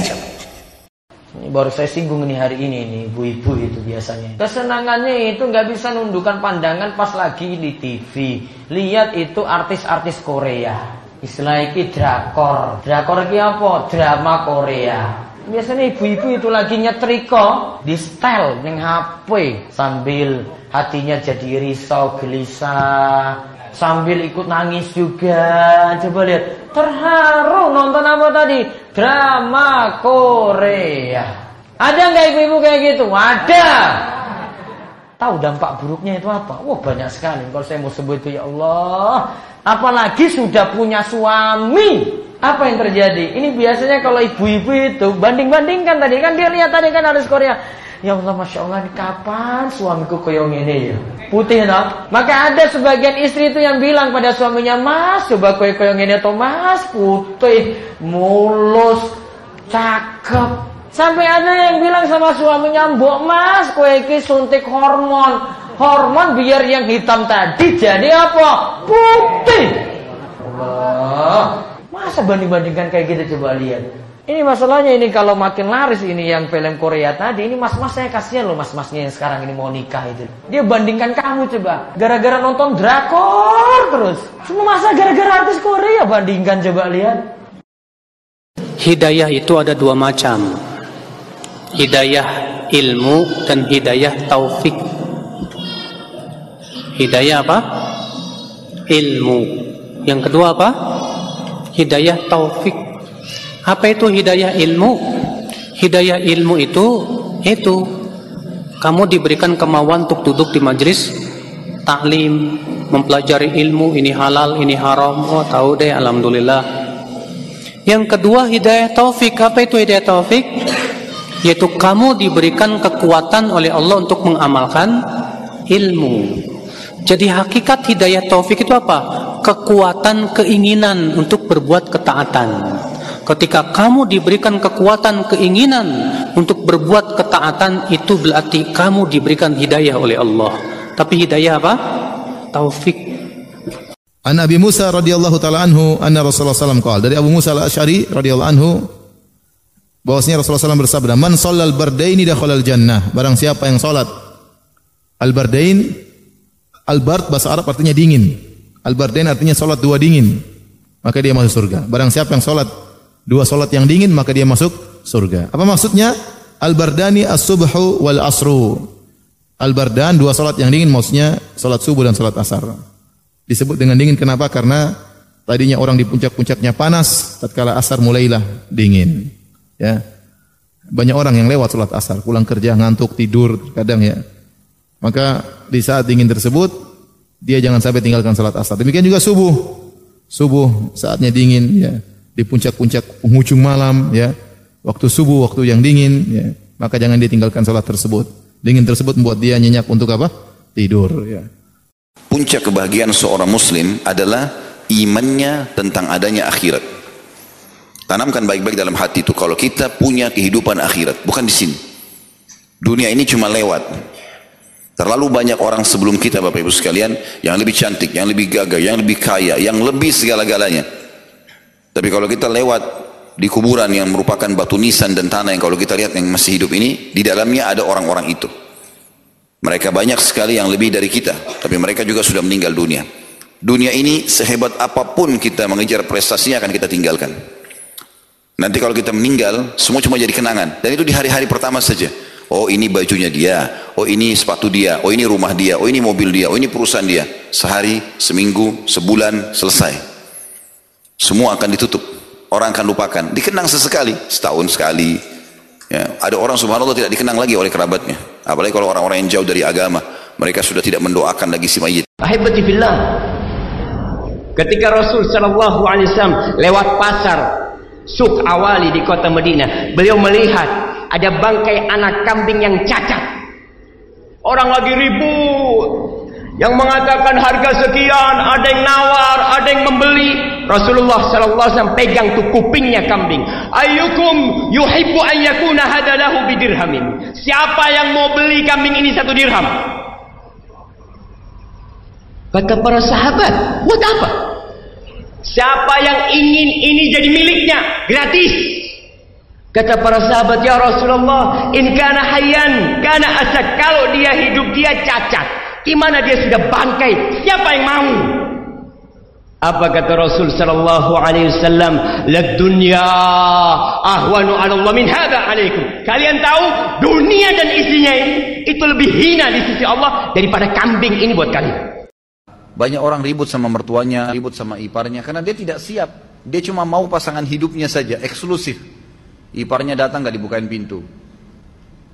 baru saya singgung ini hari ini nih ibu-ibu itu biasanya. Kesenangannya itu nggak bisa nundukkan pandangan pas lagi di TV. Lihat itu artis-artis Korea. Istilah iki drakor. Drakor iki apa? Drama Korea. Biasanya ibu-ibu itu lagi nyetrika di setel yang HP sambil hatinya jadi risau gelisah sambil ikut nangis juga. Coba lihat, terharu nonton apa tadi? Drama Korea. Ada nggak ibu-ibu kayak gitu? Ada. Tahu dampak buruknya itu apa? Wah banyak sekali. Kalau saya mau sebut itu ya Allah. Apalagi sudah punya suami. Apa yang terjadi? Ini biasanya kalau ibu-ibu itu banding-bandingkan tadi kan dia lihat tadi kan harus Korea. Ya Allah Masya Allah ini kapan suamiku koyong ini ya Putih no? Maka ada sebagian istri itu yang bilang pada suaminya Mas coba koyong koyong ini atau Mas putih Mulus Cakep Sampai ada yang bilang sama suaminya Mbok mas kue iki suntik hormon Hormon biar yang hitam tadi jadi apa? Putih Allah Masa banding-bandingkan kayak gitu coba lihat ini masalahnya ini kalau makin laris ini yang film Korea tadi ini mas-mas saya kasihan loh mas-masnya yang sekarang ini mau nikah itu. Dia bandingkan kamu coba gara-gara nonton drakor terus. Cuma masa gara-gara artis Korea bandingkan coba lihat.
Hidayah itu ada dua macam. Hidayah ilmu dan hidayah taufik. Hidayah apa? Ilmu. Yang kedua apa? Hidayah taufik. Apa itu hidayah ilmu? Hidayah ilmu itu itu kamu diberikan kemauan untuk duduk di majelis taklim, mempelajari ilmu ini halal, ini haram. Oh, tahu deh alhamdulillah. Yang kedua hidayah taufik. Apa itu hidayah taufik? Yaitu kamu diberikan kekuatan oleh Allah untuk mengamalkan ilmu. Jadi hakikat hidayah taufik itu apa? Kekuatan keinginan untuk berbuat ketaatan. Ketika kamu diberikan kekuatan keinginan untuk berbuat ketaatan itu berarti kamu diberikan hidayah oleh Allah. Tapi hidayah apa? Taufik.
An Abi Musa radhiyallahu taala anhu anna Rasulullah sallallahu alaihi dari Abu Musa al-Asy'ari radhiyallahu anhu bahwasanya Rasulullah SAW bersabda, "Man shallal bardaini dakhalal jannah." Barang siapa yang salat al-bardain al-bard bahasa Arab artinya dingin. Al-bardain artinya salat dua dingin, maka dia masuk surga. Barang siapa yang salat dua solat yang dingin maka dia masuk surga. Apa maksudnya? Al-bardani as-subhu wal asru. Al-bardan dua solat yang dingin maksudnya solat subuh dan solat asar. Disebut dengan dingin kenapa? Karena tadinya orang di puncak-puncaknya panas, tatkala asar mulailah dingin. Ya. Banyak orang yang lewat solat asar, pulang kerja ngantuk, tidur kadang ya. Maka di saat dingin tersebut dia jangan sampai tinggalkan salat asar. Demikian juga subuh. Subuh saatnya dingin ya di puncak-puncak penghujung malam ya waktu subuh waktu yang dingin ya maka jangan ditinggalkan salat tersebut dingin tersebut membuat dia nyenyak untuk apa tidur ya
puncak kebahagiaan seorang muslim adalah imannya tentang adanya akhirat tanamkan baik-baik dalam hati itu kalau kita punya kehidupan akhirat bukan di sini dunia ini cuma lewat Terlalu banyak orang sebelum kita Bapak Ibu sekalian yang lebih cantik, yang lebih gagah, yang lebih kaya, yang lebih segala-galanya. Tapi kalau kita lewat di kuburan yang merupakan batu nisan dan tanah yang kalau kita lihat yang masih hidup ini, di dalamnya ada orang-orang itu. Mereka banyak sekali yang lebih dari kita, tapi mereka juga sudah meninggal dunia. Dunia ini sehebat apa pun kita mengejar prestasinya akan kita tinggalkan. Nanti kalau kita meninggal, semua cuma jadi kenangan. Dan itu di hari-hari pertama saja. Oh ini bajunya dia, oh ini sepatu dia, oh ini rumah dia, oh ini mobil dia, oh ini perusahaan dia. Sehari, seminggu, sebulan, selesai. Semua akan ditutup. Orang akan lupakan. Dikenang sesekali, setahun sekali. Ya, ada orang subhanallah tidak dikenang lagi oleh kerabatnya. Apalagi kalau orang-orang yang jauh dari agama. Mereka sudah tidak mendoakan lagi si mayit.
Ahibati. Ketika Rasul sallallahu alaihi wasallam lewat pasar Suk Awali di kota Madinah, beliau melihat ada bangkai anak kambing yang cacat. Orang lagi ribut, yang mengatakan harga sekian, ada yang nawar, ada yang membeli. Rasulullah sallallahu alaihi wasallam pegang tuh kupingnya kambing. Ayyukum yuhibbu an yakuna hadalahu bidirhamin. Siapa yang mau beli kambing ini satu dirham? Kata para sahabat, buat apa? Siapa yang ingin ini jadi miliknya gratis? Kata para sahabat, Ya Rasulullah, in kana hayyan, kana asad. Kalau dia hidup, dia cacat. Gimana dia sudah bangkai? Siapa yang mau? Apa kata Rasul sallallahu alaihi wasallam? La dunya ahwanu 'ala Allah min hadha alaikum. Kalian tahu dunia dan isinya ini itu lebih hina di sisi Allah daripada kambing ini buat kalian.
Banyak orang ribut sama mertuanya, ribut sama iparnya karena dia tidak siap. Dia cuma mau pasangan hidupnya saja, eksklusif. Iparnya datang gak dibukain pintu.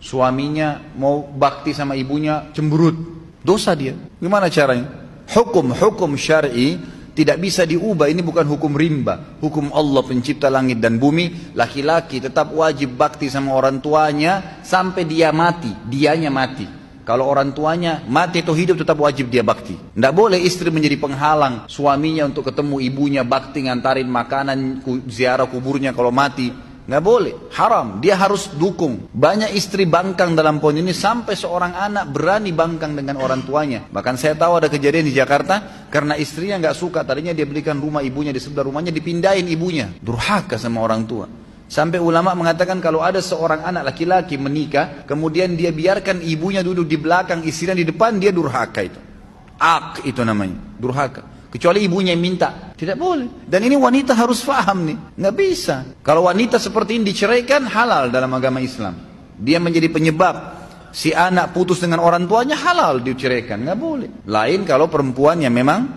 Suaminya mau bakti sama ibunya, cemberut. Dosa dia. Gimana caranya? Hukum-hukum syar'i tidak bisa diubah, ini bukan hukum rimba. Hukum Allah pencipta langit dan bumi, laki-laki tetap wajib bakti sama orang tuanya sampai dia mati, dianya mati. Kalau orang tuanya mati atau hidup tetap wajib dia bakti. Tidak boleh istri menjadi penghalang suaminya untuk ketemu ibunya bakti ngantarin makanan ziarah kuburnya kalau mati. Nggak boleh, haram. Dia harus dukung. Banyak istri bangkang dalam poin ini sampai seorang anak berani bangkang dengan orang tuanya. Bahkan saya tahu ada kejadian di Jakarta karena istrinya nggak suka. Tadinya dia belikan rumah ibunya di sebelah rumahnya dipindahin ibunya. Durhaka sama orang tua. Sampai ulama mengatakan kalau ada seorang anak laki-laki menikah, kemudian dia biarkan ibunya duduk di belakang, istrinya di depan, dia durhaka itu. Ak itu namanya, durhaka. Kecuali ibunya yang minta. Tidak boleh. Dan ini wanita harus faham nih. Nggak bisa. Kalau wanita seperti ini diceraikan halal dalam agama Islam. Dia menjadi penyebab si anak putus dengan orang tuanya halal diceraikan. Nggak boleh. Lain kalau perempuan yang memang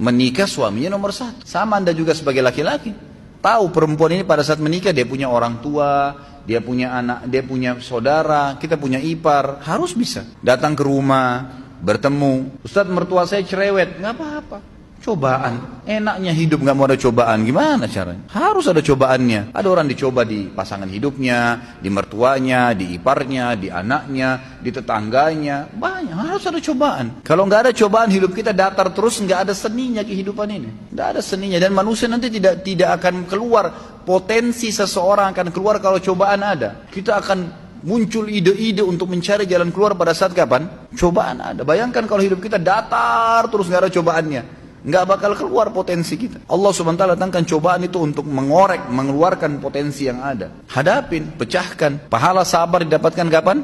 menikah suaminya nomor satu. Sama anda juga sebagai laki-laki. Tahu perempuan ini pada saat menikah dia punya orang tua, dia punya anak, dia punya saudara, kita punya ipar, harus bisa datang ke rumah, bertemu. Ustaz mertua saya cerewet, nggak apa-apa. Cobaan, enaknya hidup nggak mau ada cobaan, gimana caranya? Harus ada cobaannya. Ada orang dicoba di pasangan hidupnya, di mertuanya, di iparnya, di anaknya, di tetangganya, banyak. Harus ada cobaan. Kalau nggak ada cobaan hidup kita datar terus, nggak ada seninya kehidupan ini. Nggak ada seninya dan manusia nanti tidak tidak akan keluar potensi seseorang akan keluar kalau cobaan ada. Kita akan muncul ide-ide untuk mencari jalan keluar pada saat kapan? Cobaan ada. Bayangkan kalau hidup kita datar terus nggak ada cobaannya. Nggak bakal keluar potensi kita. Allah subhanahu wa datangkan cobaan itu untuk mengorek, mengeluarkan potensi yang ada. Hadapin, pecahkan. Pahala sabar didapatkan kapan?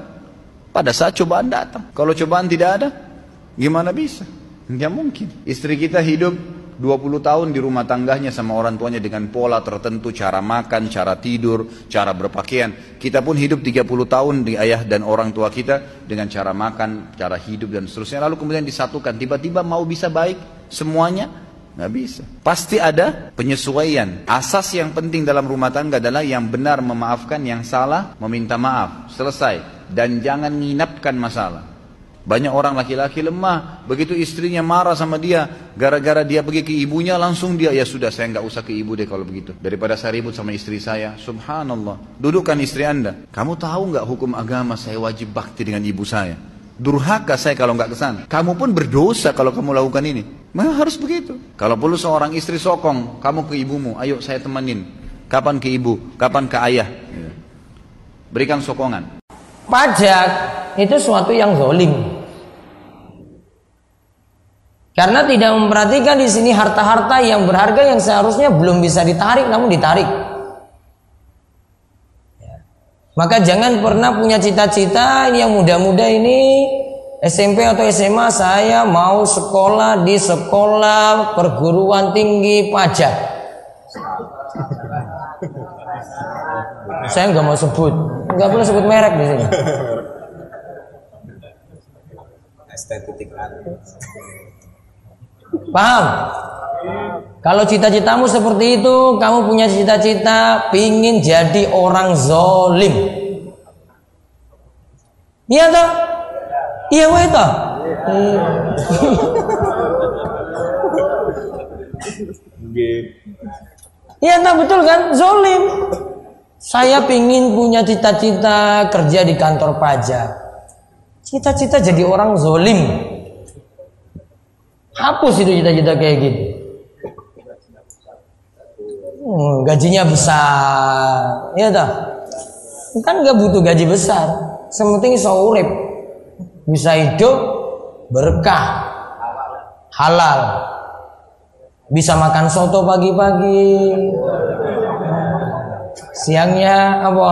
Pada saat cobaan datang. Kalau cobaan tidak ada, gimana bisa? Nggak mungkin. Istri kita hidup 20 tahun di rumah tangganya sama orang tuanya dengan pola tertentu, cara makan, cara tidur, cara berpakaian. Kita pun hidup 30 tahun di ayah dan orang tua kita dengan cara makan, cara hidup dan seterusnya. Lalu kemudian disatukan, tiba-tiba mau bisa baik semuanya? Nggak bisa. Pasti ada penyesuaian. Asas yang penting dalam rumah tangga adalah yang benar memaafkan, yang salah meminta maaf. Selesai. Dan jangan nginapkan masalah. Banyak orang laki-laki lemah, begitu istrinya marah sama dia, gara-gara dia pergi ke ibunya, langsung dia, ya sudah saya nggak usah ke ibu deh kalau begitu. Daripada saya ribut sama istri saya, subhanallah. Dudukkan istri anda, kamu tahu nggak hukum agama saya wajib bakti dengan ibu saya? Durhaka saya kalau nggak ke sana. Kamu pun berdosa kalau kamu lakukan ini. Memang harus begitu. Kalau perlu seorang istri sokong, kamu ke ibumu, ayo saya temenin. Kapan ke ibu, kapan ke ayah. Berikan sokongan.
Pajak itu suatu yang zolim. Karena tidak memperhatikan di sini harta-harta yang berharga yang seharusnya belum bisa ditarik namun ditarik. Maka jangan pernah punya cita-cita ini yang muda-muda ini SMP atau SMA saya mau sekolah di sekolah perguruan tinggi pajak. saya nggak mau sebut, nggak perlu sebut merek di sini. Estetik Paham? Kalau cita-citamu seperti itu, kamu punya cita-cita pingin jadi orang zolim. Iya toh? Iya wah itu. Iya toh betul kan? Zolim. Saya pingin punya cita-cita kerja di kantor pajak. Cita-cita jadi orang zolim. Hapus itu cita-cita kayak gitu. Hmm, gajinya besar, ya dah. Kan nggak butuh gaji besar. Sementing iso urip. Bisa hidup berkah. Halal. Bisa makan soto pagi-pagi. Siangnya apa?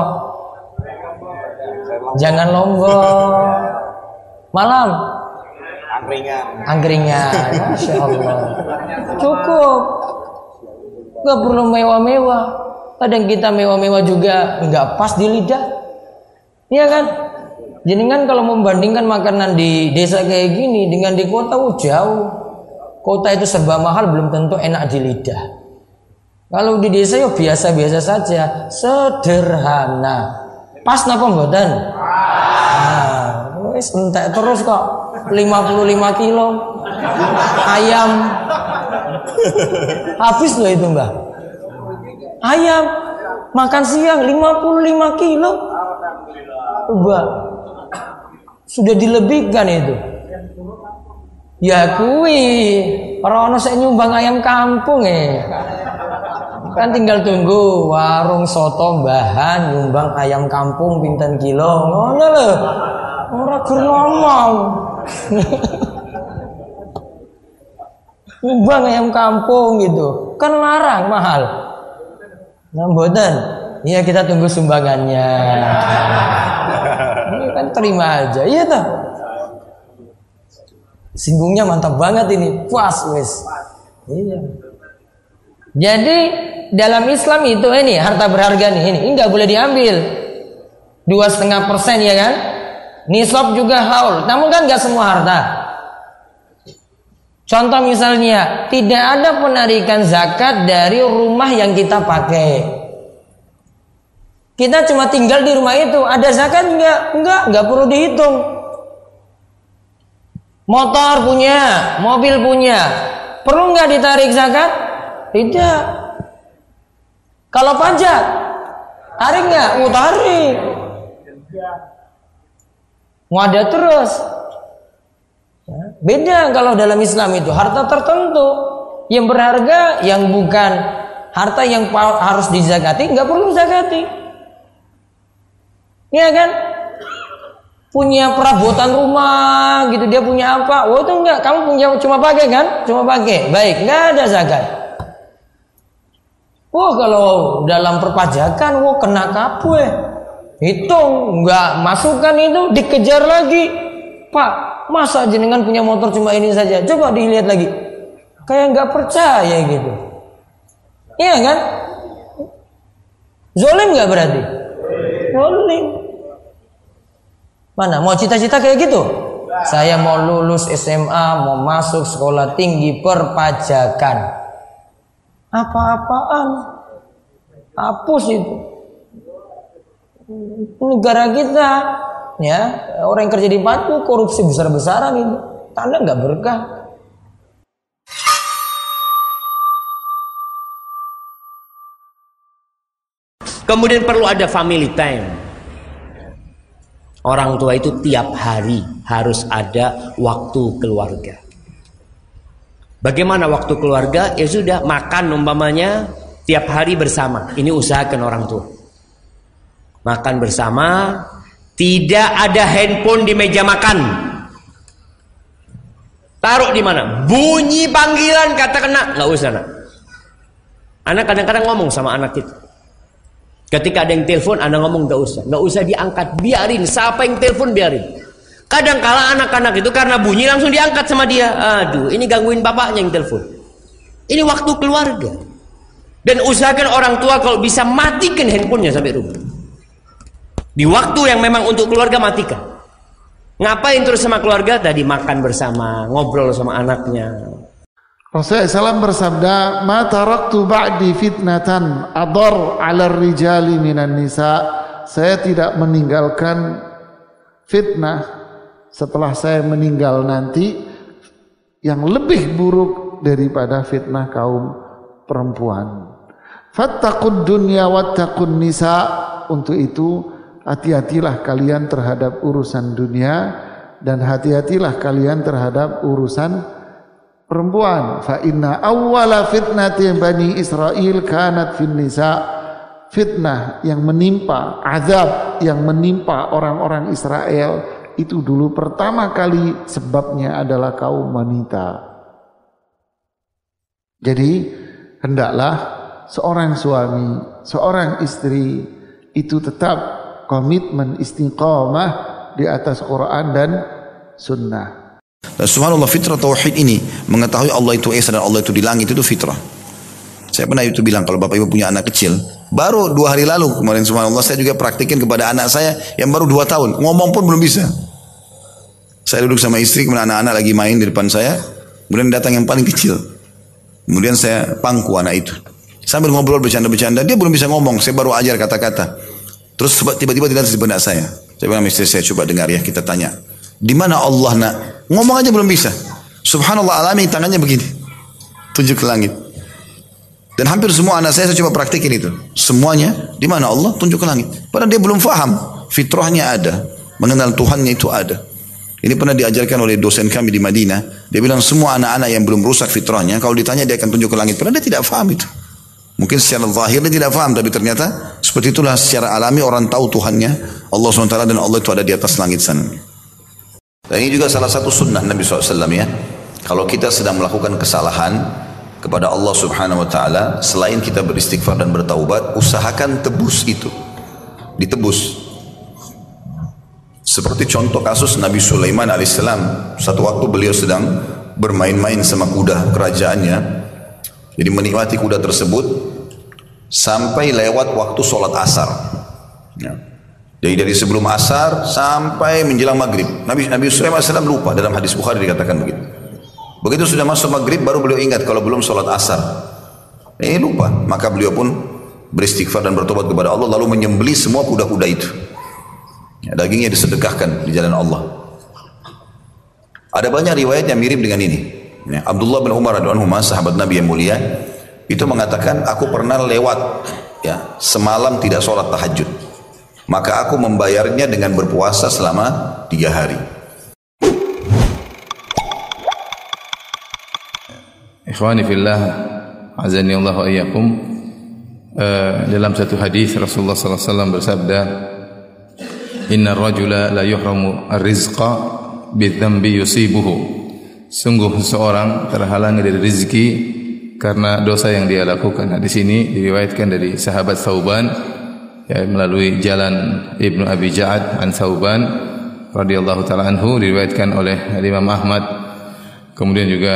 Jangan lombok. Malam
Angkringan.
angkringan. Masya Allah. Cukup. Gak perlu mewah-mewah. Kadang kita mewah-mewah juga nggak pas di lidah. Iya kan? Jadi kan kalau membandingkan makanan di desa kayak gini dengan di kota oh jauh. Kota itu serba mahal belum tentu enak di lidah. Kalau di desa ya biasa-biasa saja, sederhana. Pas napa mboten? Nah, terus kok. 55 kilo ayam. Habis loh itu, Mbak. Ayam makan siang 55 kilo. Coba. Sudah dilebihkan itu. Ya kui, orang saya nyumbang ayam kampung eh. Kan tinggal tunggu warung soto bahan nyumbang ayam kampung pinten kilo. Ngono lho. Ora gur ngomong. nyumbang ayam kampung gitu. Kan larang mahal. Nah, mboten. Iya kita tunggu sumbangannya. Ini kan terima aja. Iya toh. Singgungnya mantap banget ini. Puas wes. Iya. Jadi dalam Islam itu ini harta berharga nih ini, ini nggak boleh diambil dua setengah persen ya kan? Nisab juga haul, namun kan nggak semua harta. Contoh misalnya tidak ada penarikan zakat dari rumah yang kita pakai. Kita cuma tinggal di rumah itu, ada zakat nggak? Nggak, nggak perlu dihitung. Motor punya, mobil punya, perlu nggak ditarik zakat? Tidak. Kalau pajak, tarik nggak? Mau tarik. Mau ada terus. Beda kalau dalam Islam itu harta tertentu yang berharga, yang bukan harta yang harus dizakati, nggak perlu zakati. Iya kan? Punya perabotan rumah gitu, dia punya apa? Oh itu enggak, kamu punya cuma pakai kan? Cuma pakai. Baik, nggak ada zakat. Wah kalau dalam perpajakan, wah kena kapue. Hitung, nggak masukkan itu, dikejar lagi. Pak, masa jenengan punya motor cuma ini saja? Coba dilihat lagi. Kayak nggak percaya gitu. Iya kan? Zolim nggak berarti? Zolim. Mana? Mau cita-cita kayak gitu? Saya mau lulus SMA, mau masuk sekolah tinggi perpajakan apa-apaan hapus itu negara kita ya orang yang kerja di Batu korupsi besar-besaran itu tanda nggak berkah
Kemudian perlu ada family time. Orang tua itu tiap hari harus ada waktu keluarga. Bagaimana waktu keluarga? Ya sudah makan umpamanya tiap hari bersama. Ini usahakan orang tua. Makan bersama, tidak ada handphone di meja makan. Taruh di mana? Bunyi panggilan kata kena, nggak usah nak. Anak kadang-kadang ngomong sama anak itu. Ketika ada yang telepon, anda ngomong nggak usah, nggak usah diangkat, biarin. Siapa yang telepon biarin. Kadang kala anak-anak itu karena bunyi langsung diangkat sama dia. Aduh, ini gangguin bapaknya yang telepon. Ini waktu keluarga. Dan usahakan orang tua kalau bisa matikan handphonenya sampai rumah. Di waktu yang memang untuk keluarga matikan. Ngapain terus sama keluarga? Tadi makan bersama, ngobrol sama anaknya.
Rasulullah SAW bersabda, "Ma taraktu ba'di fitnatan adar 'ala rijali minan nisa." Saya tidak meninggalkan fitnah setelah saya meninggal nanti yang lebih buruk daripada fitnah kaum perempuan. Fattaqud dunya wattaqun nisa. Untuk itu hati-hatilah kalian terhadap urusan dunia dan hati-hatilah kalian terhadap urusan perempuan. Fa inna awwala fitnati bani Israel kanat fin nisa. Fitnah yang menimpa azab yang menimpa orang-orang Israel itu dulu pertama kali sebabnya adalah kaum wanita. Jadi hendaklah seorang suami, seorang istri itu tetap komitmen istiqamah di atas Quran dan sunnah.
Dan subhanallah fitrah tauhid ini mengetahui Allah itu esa dan Allah itu di langit itu fitrah. Saya pernah itu bilang kalau bapak ibu punya anak kecil, baru dua hari lalu kemarin subhanallah saya juga praktikin kepada anak saya yang baru dua tahun, ngomong pun belum bisa. Saya duduk sama istri, kemudian anak-anak lagi main di depan saya, kemudian datang yang paling kecil. Kemudian saya pangku anak itu. Sambil ngobrol bercanda-bercanda, dia belum bisa ngomong, saya baru ajar kata-kata. Terus tiba-tiba tidak di benak saya. Saya bilang istri saya coba dengar ya, kita tanya. Di mana Allah nak? Ngomong aja belum bisa. Subhanallah alami tangannya begini. Tunjuk ke langit. Dan hampir semua anak saya saya coba praktikin itu. Semuanya di mana Allah tunjuk ke langit. Padahal dia belum faham. Fitrahnya ada. Mengenal Tuhannya itu ada. Ini pernah diajarkan oleh dosen kami di Madinah. Dia bilang semua anak-anak yang belum rusak fitrahnya, kalau ditanya dia akan tunjuk ke langit. Padahal dia tidak faham itu. Mungkin secara zahir dia tidak faham, tapi ternyata seperti itulah secara alami orang tahu Tuhannya, Allah SWT dan Allah itu ada di atas langit sana. Dan ini juga salah satu sunnah Nabi SAW ya. Kalau kita sedang melakukan kesalahan kepada Allah Subhanahu Wa Taala, selain kita beristighfar dan bertaubat, usahakan tebus itu, ditebus. Seperti contoh kasus Nabi Sulaiman alaihissalam, satu waktu beliau sedang bermain-main sama kuda kerajaannya, jadi menikmati kuda tersebut sampai lewat waktu sholat asar. Ya. Jadi dari sebelum asar sampai menjelang maghrib. Nabi Nabi AS lupa dalam hadis Bukhari dikatakan begitu. Begitu sudah masuk maghrib baru beliau ingat kalau belum sholat asar. Ini lupa. Maka beliau pun beristighfar dan bertobat kepada Allah lalu menyembeli semua kuda-kuda itu. Ya, dagingnya disedekahkan di jalan Allah. Ada banyak riwayat yang mirip dengan ini. Ya, Abdullah bin Umar radhiyallahu sahabat Nabi yang mulia itu mengatakan aku pernah lewat ya semalam tidak sholat tahajud maka aku membayarnya dengan berpuasa selama tiga hari.
Ikhwani fillah, azani Allah wa iyyakum. Uh, dalam satu hadis Rasulullah sallallahu alaihi wasallam bersabda, "Inna rajula la yuhramu ar-rizqa bi-dhanbi yusibuhu." Sungguh seseorang terhalangi dari rezeki karena dosa yang dia lakukan. Nah, di sini diriwayatkan dari sahabat Thauban ya, melalui jalan Ibnu Abi Ja'ad an Thauban radhiyallahu taala anhu diriwayatkan oleh Imam Ahmad. Kemudian juga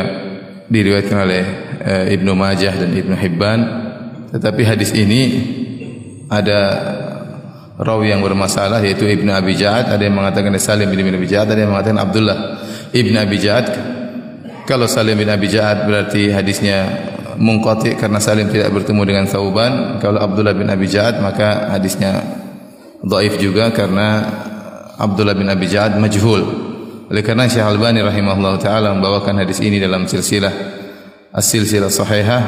diriwayatkan oleh e, Ibnu Majah dan Ibnu Hibban. Tetapi hadis ini ada rawi yang bermasalah yaitu Ibnu Abi Ja'ad. Ada yang mengatakan Salim bin Abi Ja'ad ada yang mengatakan Abdullah Ibnu Abi Ja'ad kalau Salim bin Abi Ja'ad berarti hadisnya mungqati karena Salim tidak bertemu dengan Thauban. Kalau Abdullah bin Abi Ja'ad maka hadisnya dhaif juga karena Abdullah bin Abi Ja'ad majhul. Oleh karena Syekh Albani rahimahullah taala membawakan hadis ini dalam silsilah as-silsilah sahihah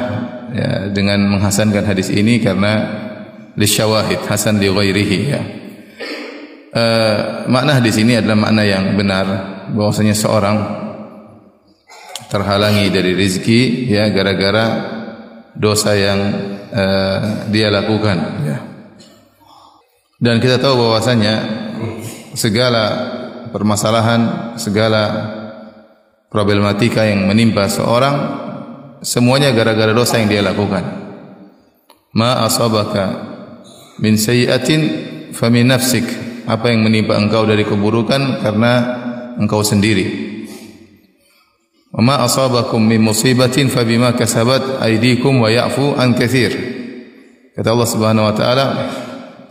ya, dengan menghasankan hadis ini karena li syawahid hasan li ghairihi ya. Uh, makna hadis ini adalah makna yang benar bahwasanya seorang terhalangi dari rizki ya gara-gara dosa yang uh, dia lakukan ya. Dan kita tahu bahwasanya segala permasalahan, segala problematika yang menimpa seorang semuanya gara-gara dosa yang dia lakukan. Ma asabaka min sayyi'atin famin nafsik. Apa yang menimpa engkau dari keburukan karena engkau sendiri. Wa ma asabakum min musibatin fa bima kasabat aydikum wa ya'fu an katsir. Kata Allah Subhanahu wa taala,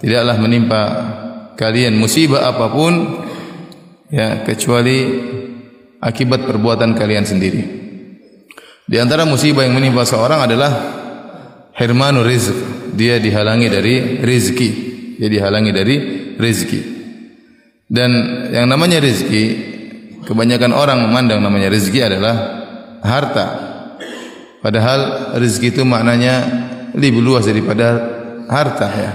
tidaklah menimpa kalian musibah apa pun ya kecuali akibat perbuatan kalian sendiri. Di antara musibah yang menimpa seorang adalah hirmanu rizq. Dia dihalangi dari rezeki. Dia dihalangi dari rezeki. Dan yang namanya rezeki Kebanyakan orang memandang namanya rezeki adalah harta. Padahal rezeki itu maknanya lebih luas daripada harta ya.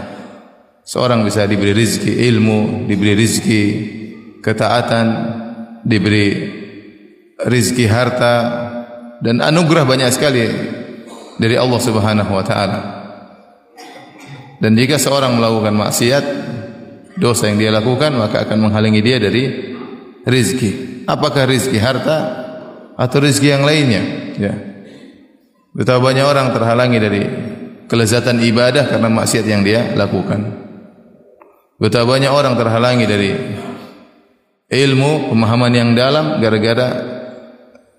Seorang bisa diberi rezeki ilmu, diberi rezeki ketaatan, diberi rezeki harta dan anugerah banyak sekali dari Allah Subhanahu wa taala. Dan jika seorang melakukan maksiat, dosa yang dia lakukan maka akan menghalangi dia dari rezeki. Apakah rizki harta atau rizki yang lainnya? Ya. Betapa banyak orang terhalangi dari kelezatan ibadah karena maksiat yang dia lakukan. Betapa banyak orang terhalangi dari ilmu, pemahaman yang dalam gara-gara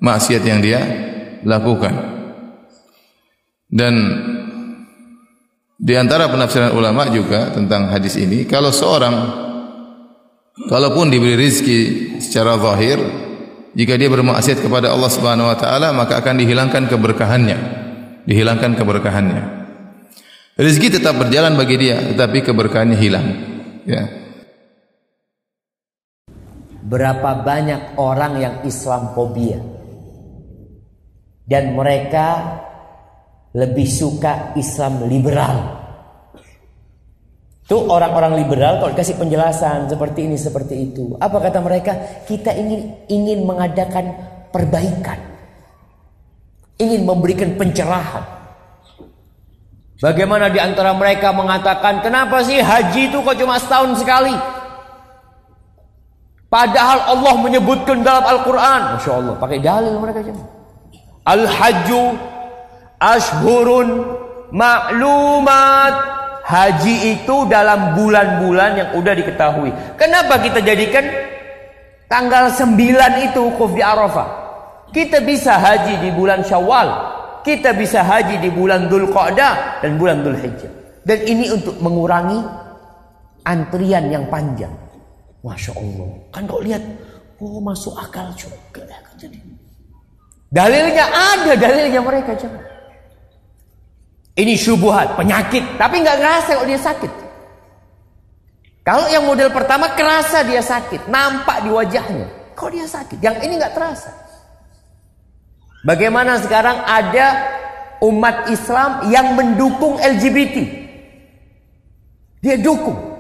maksiat yang dia lakukan. Dan di antara penafsiran ulama juga tentang hadis ini, kalau seorang kalaupun diberi rizki secara zahir, jika dia bermaksiat kepada Allah Subhanahu wa taala, maka akan dihilangkan keberkahannya. Dihilangkan keberkahannya. Rizki tetap berjalan bagi dia, tetapi keberkahannya hilang. Ya.
Berapa banyak orang yang Islamophobia dan mereka lebih suka Islam liberal. Tuh orang-orang liberal kalau dikasih penjelasan seperti ini seperti itu, apa kata mereka? Kita ingin ingin mengadakan perbaikan, ingin memberikan pencerahan. Bagaimana di antara mereka mengatakan, kenapa sih haji itu kok cuma setahun sekali? Padahal Allah menyebutkan dalam Al-Quran. Masya Allah, pakai dalil mereka cuma. Al-hajju ashurun maklumat. Haji itu dalam bulan-bulan yang udah diketahui. Kenapa kita jadikan tanggal 9 itu wukuf di Arafah? Kita bisa haji di bulan Syawal. Kita bisa haji di bulan Dhul Qa'dah dan bulan Dhul Hijjah. Dan ini untuk mengurangi antrian yang panjang. Masya Allah. Kan kau lihat, oh masuk akal juga. Jadi dalilnya ada, dalilnya mereka jangan. Ini syubuhat, penyakit, tapi nggak ngerasa kalau dia sakit. Kalau yang model pertama kerasa dia sakit, nampak di wajahnya. Kalau dia sakit, yang ini nggak terasa. Bagaimana sekarang ada umat Islam yang mendukung LGBT? Dia dukung.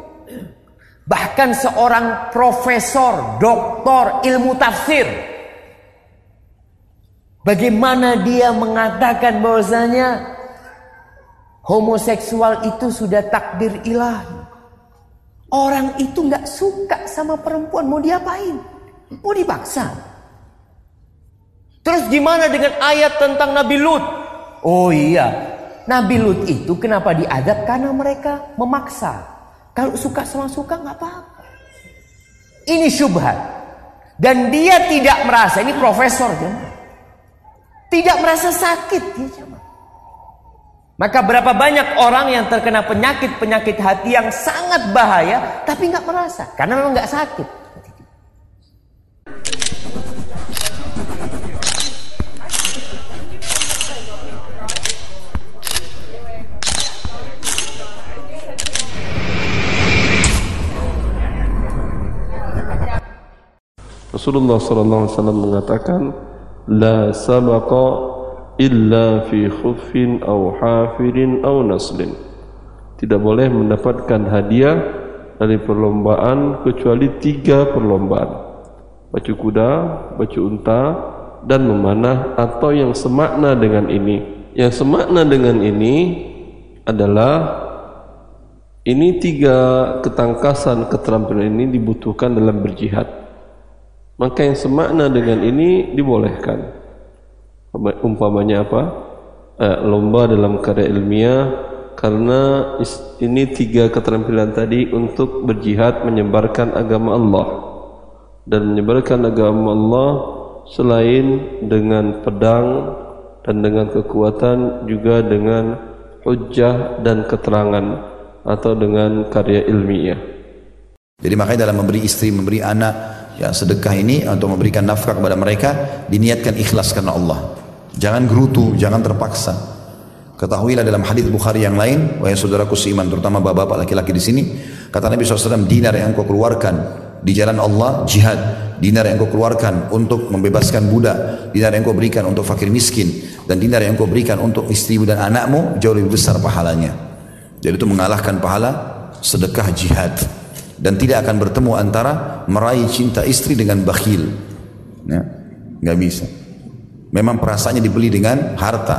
Bahkan seorang profesor, doktor ilmu tafsir. Bagaimana dia mengatakan bahwasanya Homoseksual itu sudah takdir ilahi. Orang itu nggak suka sama perempuan, mau diapain? Mau dipaksa. Terus gimana dengan ayat tentang Nabi Lut? Oh iya, Nabi Lut itu kenapa diadab? Karena mereka memaksa. Kalau suka sama suka nggak apa-apa. Ini syubhat. Dan dia tidak merasa, ini profesor Tidak merasa sakit dia maka berapa banyak orang yang terkena penyakit-penyakit hati yang sangat bahaya tapi nggak merasa karena memang nggak sakit.
Rasulullah wasallam mengatakan la sabaqa illa fi khuffin aw hafirin naslin. Tidak boleh mendapatkan hadiah dari perlombaan kecuali tiga perlombaan. Baca kuda, baca unta dan memanah atau yang semakna dengan ini. Yang semakna dengan ini adalah ini tiga ketangkasan keterampilan ini dibutuhkan dalam berjihad. Maka yang semakna dengan ini dibolehkan umpamanya apa eh, lomba dalam karya ilmiah karena ini tiga keterampilan tadi untuk berjihad menyebarkan agama Allah dan menyebarkan agama Allah selain dengan pedang dan dengan kekuatan juga dengan hujjah dan keterangan atau dengan karya ilmiah.
Jadi makanya dalam memberi istri, memberi anak, ya sedekah ini atau memberikan nafkah kepada mereka diniatkan ikhlas karena Allah. Jangan gerutu, jangan terpaksa. Ketahuilah dalam hadis Bukhari yang lain, wahai saudaraku seiman, terutama bapak-bapak laki-laki di sini, kata Nabi SAW, dinar yang kau keluarkan di jalan Allah, jihad. Dinar yang kau keluarkan untuk membebaskan budak, dinar yang kau berikan untuk fakir miskin, dan dinar yang kau berikan untuk istrimu dan anakmu, jauh lebih besar pahalanya. Jadi itu mengalahkan pahala sedekah jihad. Dan tidak akan bertemu antara meraih cinta istri dengan bakhil. Ya, nggak bisa. Memang perasaannya dibeli dengan harta.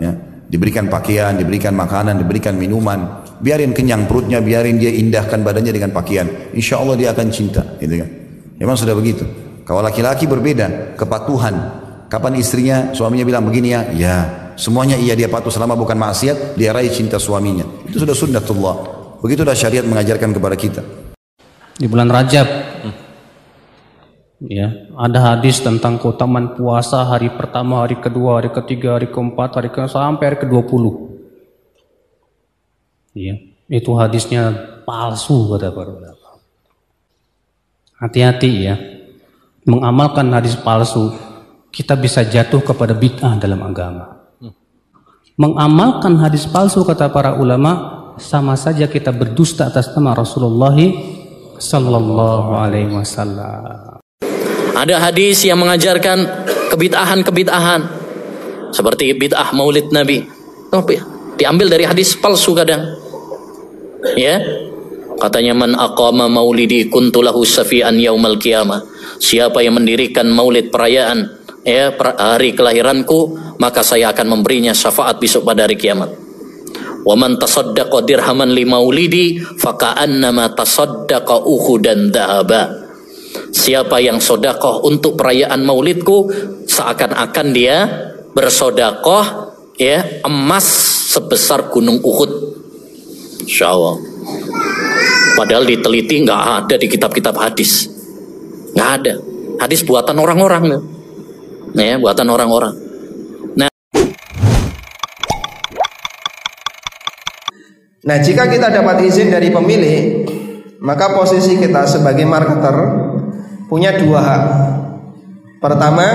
Ya. Diberikan pakaian, diberikan makanan, diberikan minuman. Biarin kenyang perutnya, biarin dia indahkan badannya dengan pakaian. Insya Allah dia akan cinta. Gitu kan. Memang sudah begitu. Kalau laki-laki berbeda, kepatuhan. Kapan istrinya, suaminya bilang begini ya, ya. Semuanya iya dia patuh selama bukan maksiat, dia raih cinta suaminya. Itu sudah sunnatullah. Begitulah syariat mengajarkan kepada kita.
Di bulan Rajab Ya, ada hadis tentang keutamaan puasa hari pertama, hari kedua, hari ketiga, hari keempat, hari ke sampai hari ke-20. Ya, itu hadisnya palsu kata para ulama. Hati-hati ya. Mengamalkan hadis palsu, kita bisa jatuh kepada bid'ah dalam agama. Mengamalkan hadis palsu kata para ulama sama saja kita berdusta atas nama Rasulullah sallallahu alaihi wasallam.
Ada hadis yang mengajarkan kebid'ahan-kebid'ahan seperti bid'ah Maulid Nabi. Oh, diambil dari hadis palsu kadang. Ya. Katanya man aqama maulidi kuntulahu safian yaumal qiyamah. Siapa yang mendirikan maulid perayaan ya hari kelahiranku, maka saya akan memberinya syafaat besok pada hari kiamat. Wa man tasaddaqa dirhaman li maulidi faka'annama tasaddaqa uhudan dhahaba. Siapa yang sodakoh untuk perayaan maulidku seakan-akan dia bersodakoh ya emas sebesar gunung Uhud. Insya Allah. Padahal diteliti nggak ada di kitab-kitab hadis, nggak ada. Hadis buatan orang-orang, ya buatan orang-orang. Nah,
Nah, jika kita dapat izin dari pemilik, maka posisi kita sebagai marketer punya dua hak. Pertama,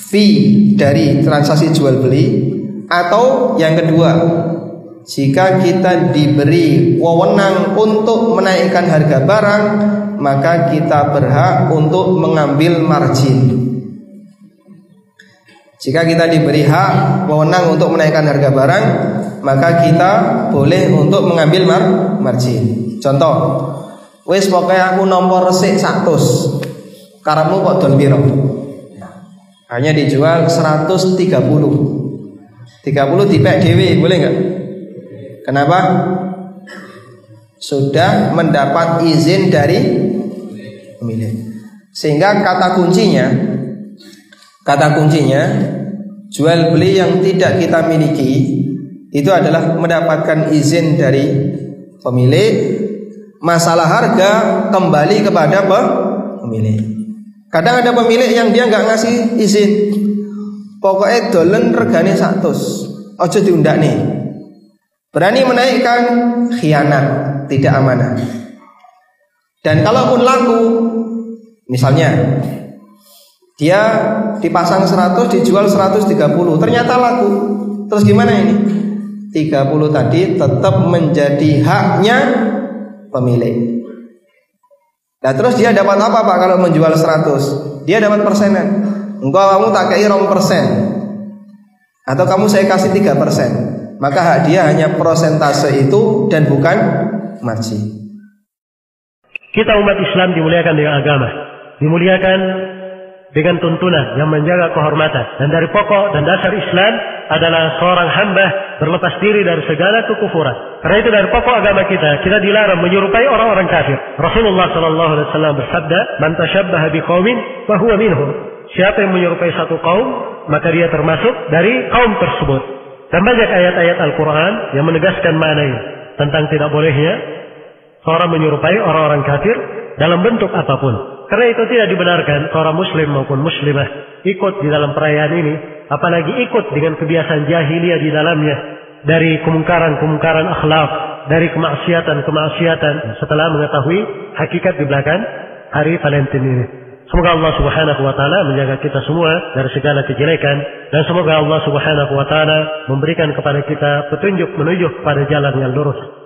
fee dari transaksi jual beli atau yang kedua, jika kita diberi wewenang untuk menaikkan harga barang, maka kita berhak untuk mengambil margin. Jika kita diberi hak wewenang untuk menaikkan harga barang, maka kita boleh untuk mengambil mar margin. Contoh, wis pokoknya aku nomor resik 100. Karepmu kok don piro? Hanya dijual 130. 30 dipek dewe, boleh nggak? Kenapa? Sudah mendapat izin dari pemilik. Sehingga kata kuncinya kata kuncinya jual beli yang tidak kita miliki itu adalah mendapatkan izin dari pemilik masalah harga kembali kepada pemilik. Kadang ada pemilik yang dia nggak ngasih izin. Pokoknya dolen regane 100 ojo diundak nih. Berani menaikkan khianat tidak amanah. Dan kalaupun laku misalnya dia dipasang 100 dijual 130 ternyata laku. Terus gimana ini? 30 tadi tetap menjadi haknya pemilik. Nah terus dia dapat apa pak kalau menjual 100 dia dapat persenan. Engkau kamu tak kei rom persen. Atau kamu saya kasih 3 persen. Maka hak dia hanya prosentase itu dan bukan margin
kita umat Islam dimuliakan dengan agama. Dimuliakan dengan tuntunan yang menjaga kehormatan. Dan dari pokok dan dasar Islam adalah seorang hamba berlepas diri dari segala kekufuran. Karena itu dari pokok agama kita, kita dilarang menyerupai orang-orang kafir. Rasulullah Shallallahu Alaihi Wasallam bersabda, "Man tashabbaha biqaumin fahuwa minhum." Siapa yang menyerupai satu kaum, maka dia termasuk dari kaum tersebut. Dan banyak ayat-ayat Al-Quran yang menegaskan mana ini tentang tidak bolehnya seorang menyerupai orang-orang kafir dalam bentuk apa pun. Karena itu tidak dibenarkan seorang muslim maupun muslimah ikut di dalam perayaan ini, apalagi ikut dengan kebiasaan jahiliyah di dalamnya dari kemungkaran-kemungkaran akhlak, dari kemaksiatan-kemaksiatan setelah mengetahui hakikat di belakang hari Valentine ini. Semoga Allah Subhanahu wa taala menjaga kita semua dari segala kejelekan dan semoga Allah Subhanahu wa taala memberikan kepada kita petunjuk menuju pada jalan yang lurus.